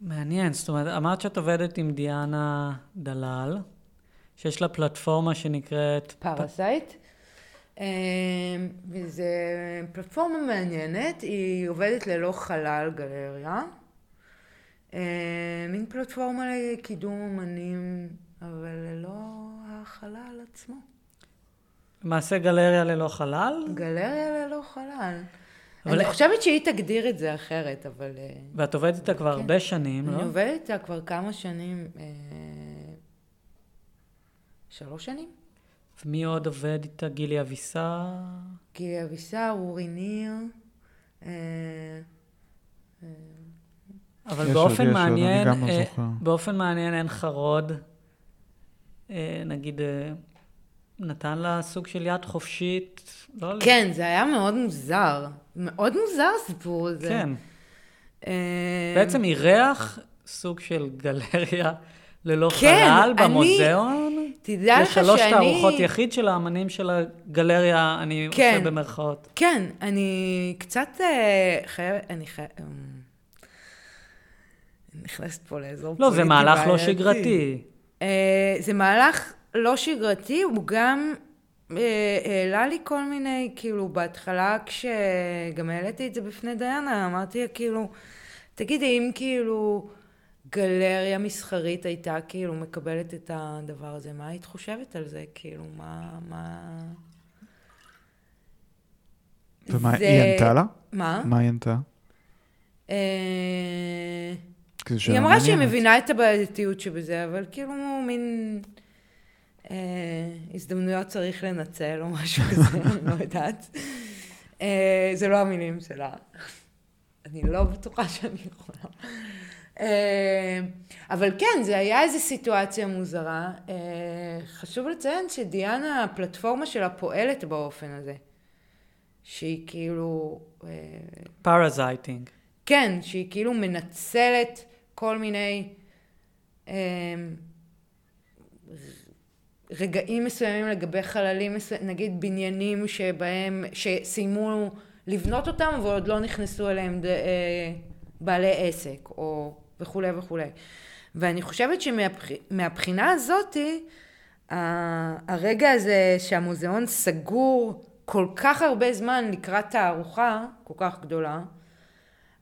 מעניין. זאת אומרת, אמרת שאת עובדת עם דיאנה דלל, שיש לה פלטפורמה שנקראת... Parasite. אה, וזו פלטפורמה מעניינת, היא עובדת ללא חלל גלריה. אה, מין פלטפורמה לקידום אמנים, אבל ללא החלל עצמו. למעשה גלריה ללא חלל, גלריה ללא חלל. אבל- אני חושבת שהיא תגדיר את זה אחרת, אבל... אה, ואת עובדת איתה כבר כן. הרבה שנים, אני לא? עובדת איתה כבר כמה שנים, אה, שלוש שנים. ומי עוד עובד איתה? גילי אביסר? גילי אבישר, אורי ניר. אה, אבל יש באופן מעניין, לא אה. באופן מעניין אין חרוד, אה, נגיד, אה, נתן לה סוג של יד חופשית, לא... כן, זה היה מאוד מוזר. מאוד מוזר הסיפור הזה. כן. אה, בעצם אירח סוג של גלריה ללא כן, חלל אני- במוזיאון. תדע לך לשלוש שאני... תערוכות יחיד של האמנים של הגלריה, אני כן. עושה במרכאות. כן, אני קצת אה, חייבת... אני חייבת... נכנסת פה לאזור לא, זה פוליטי מהלך לא. שגרתי. אה, זה מהלך לא שגרתי, הוא גם אה, העלה לי כל מיני, כאילו, בהתחלה כשגם העליתי את זה בפני דיאנה, אמרתי לה, כאילו, תגידי, אם כאילו גלריה מסחרית הייתה כאילו מקבלת את הדבר הזה, מה היית חושבת על זה? כאילו, מה... מה... ומה, זה- היא ענתה לה? מה? מה היא ענתה? אה, היא אמרה שהיא. מבינה את הבעייתיות שבזה, אבל כאילו מין אה, הזדמנויות צריך לנצל או משהו כזה, אני לא יודעת. אה, זה לא המילים שלה. אני לא בטוחה שאני יכולה. אה, אבל כן, זה היה איזו סיטואציה מוזרה. אה, חשוב לציין שדיאנה, הפלטפורמה שלה פועלת באופן הזה. שהיא כאילו... אה, parasiting. כן, שהיא כאילו מנצלת כל מיני אה, רגעים מסוימים לגבי חללים, נגיד בניינים שבהם, שסיימו לבנות אותם ועוד לא נכנסו אליהם ד, אה, בעלי עסק, או וכולי וכולי. ואני חושבת שמהבחינה הזאתי, ה- הרגע הזה שהמוזיאון סגור כל כך הרבה זמן לקראת תערוכה כל כך גדולה,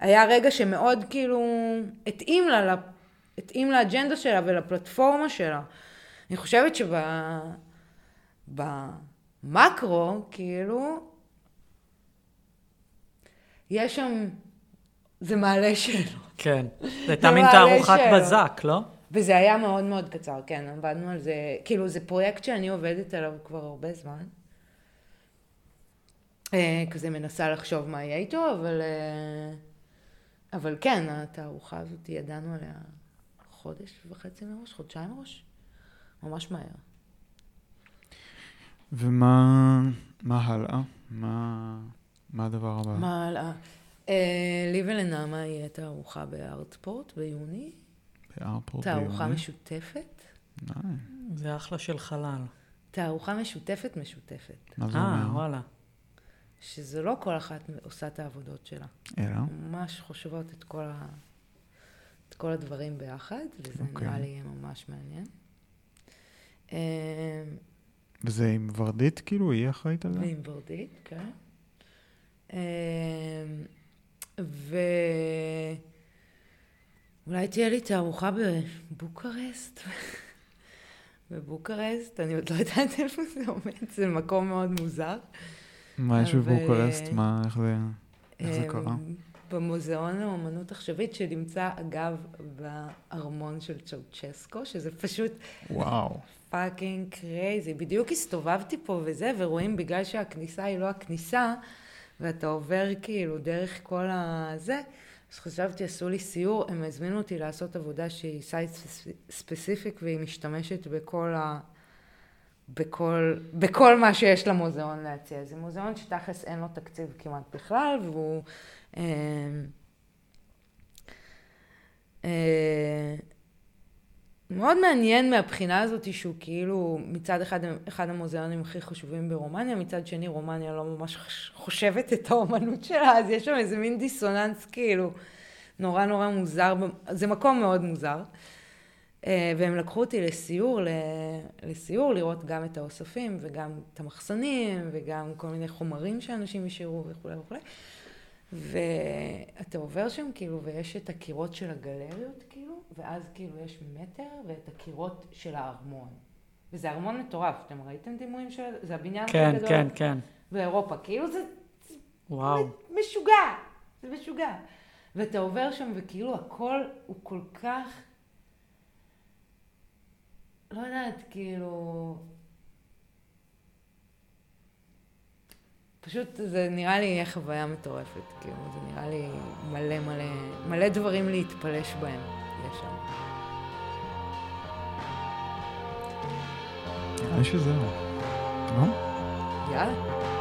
היה רגע שמאוד כאילו התאים לה, התאים לאג'נדה שלה ולפלטפורמה שלה. אני חושבת שבמקרו, כאילו, יש שם, זה מעלה שאלות. כן. זו הייתה מין תערוכת. בזק, לא? וזה היה מאוד מאוד קצר, כן, עבדנו על זה, כאילו זה פרויקט שאני עובדת עליו כבר הרבה זמן. אה, כזה מנסה לחשוב מה יהיה איתו, אבל, אה, אבל כן, התערוכה הזאת, ידענו עליה חודש וחצי מראש, חודשיים מראש, ממש מהר. ומה מה הלאה? מה, מה הדבר הבא? מה הלאה? אה, לי ולנעמה יהיה תערוכה בארטפורט ביוני, תערוכה ביוני? משותפת. ניי, זה אחלה של חלל. תערוכה משותפת משותפת, מה זה אה, אומר? וואלה. שזה לא כל אחת עושה את העבודות שלה. אלא? ממש חושבות את כל, ה... את כל הדברים ביחד, וזה okay. אוקיי. נראה לי יהיה ממש מעניין. אה, וזה עם ורדית, כאילו? היא אחראית על זה? ועם ורדית, כן. אה, ו... אולי תהיה לי תערוכה בבוקרשט. בבוקרשט, אני עוד לא יודעת איפה זה עומד, זה מקום מאוד מוזר. מה יש בבוקרסט? מה, איך זה... איך זה אמ, קרה? במוזיאון לאומנות עכשווית, שנמצא, אגב, בארמון של צ'אוצ'סקו, שזה פשוט וואו. fucking crazy. בדיוק הסתובבתי פה וזה, ורואים בגלל שהכניסה היא לא הכניסה, ואתה עובר כאילו דרך כל הזה, אז חשבתי, עשו לי סיור, הם הזמינו אותי לעשות עבודה שהיא site specific, והיא משתמשת בכל ה... בכל, בכל מה שיש למוזיאון להציע. זה מוזיאון שתכלס אין לו תקציב כמעט בכלל, והוא... אה, אה, מאוד מעניין מהבחינה הזאת שהוא כאילו מצד אחד אחד המוזיאונים הכי חשובים ברומניה, מצד שני רומניה לא ממש חושבת את האומנות שלה, אז יש שם איזה מין דיסוננס כאילו נורא נורא מוזר, זה מקום מאוד מוזר. אה, והם לקחו אותי לסיור, לסיור, לראות גם את האוספים וגם את המחסנים וגם כל מיני חומרים שאנשים השאירו וכולי וכולי. ואתה עובר שם כאילו, ויש את הקירות של הגלריות ואז כאילו יש מטר ואת הקירות של הארמון. וזה ארמון מטורף, אתם ראיתם דימויים של... זה הבניין כן, גדול כן, כן. באירופה. כאילו זה וואו. משוגע, זה משוגע. ואתה עובר שם וכאילו הכל הוא כל כך, לא יודעת, כאילו... פשוט זה נראה לי חוויה מטורפת, כאילו, זה נראה לי מלא מלא, מלא דברים להתפלש בהם Ja, ich will sagen. Ja? ja?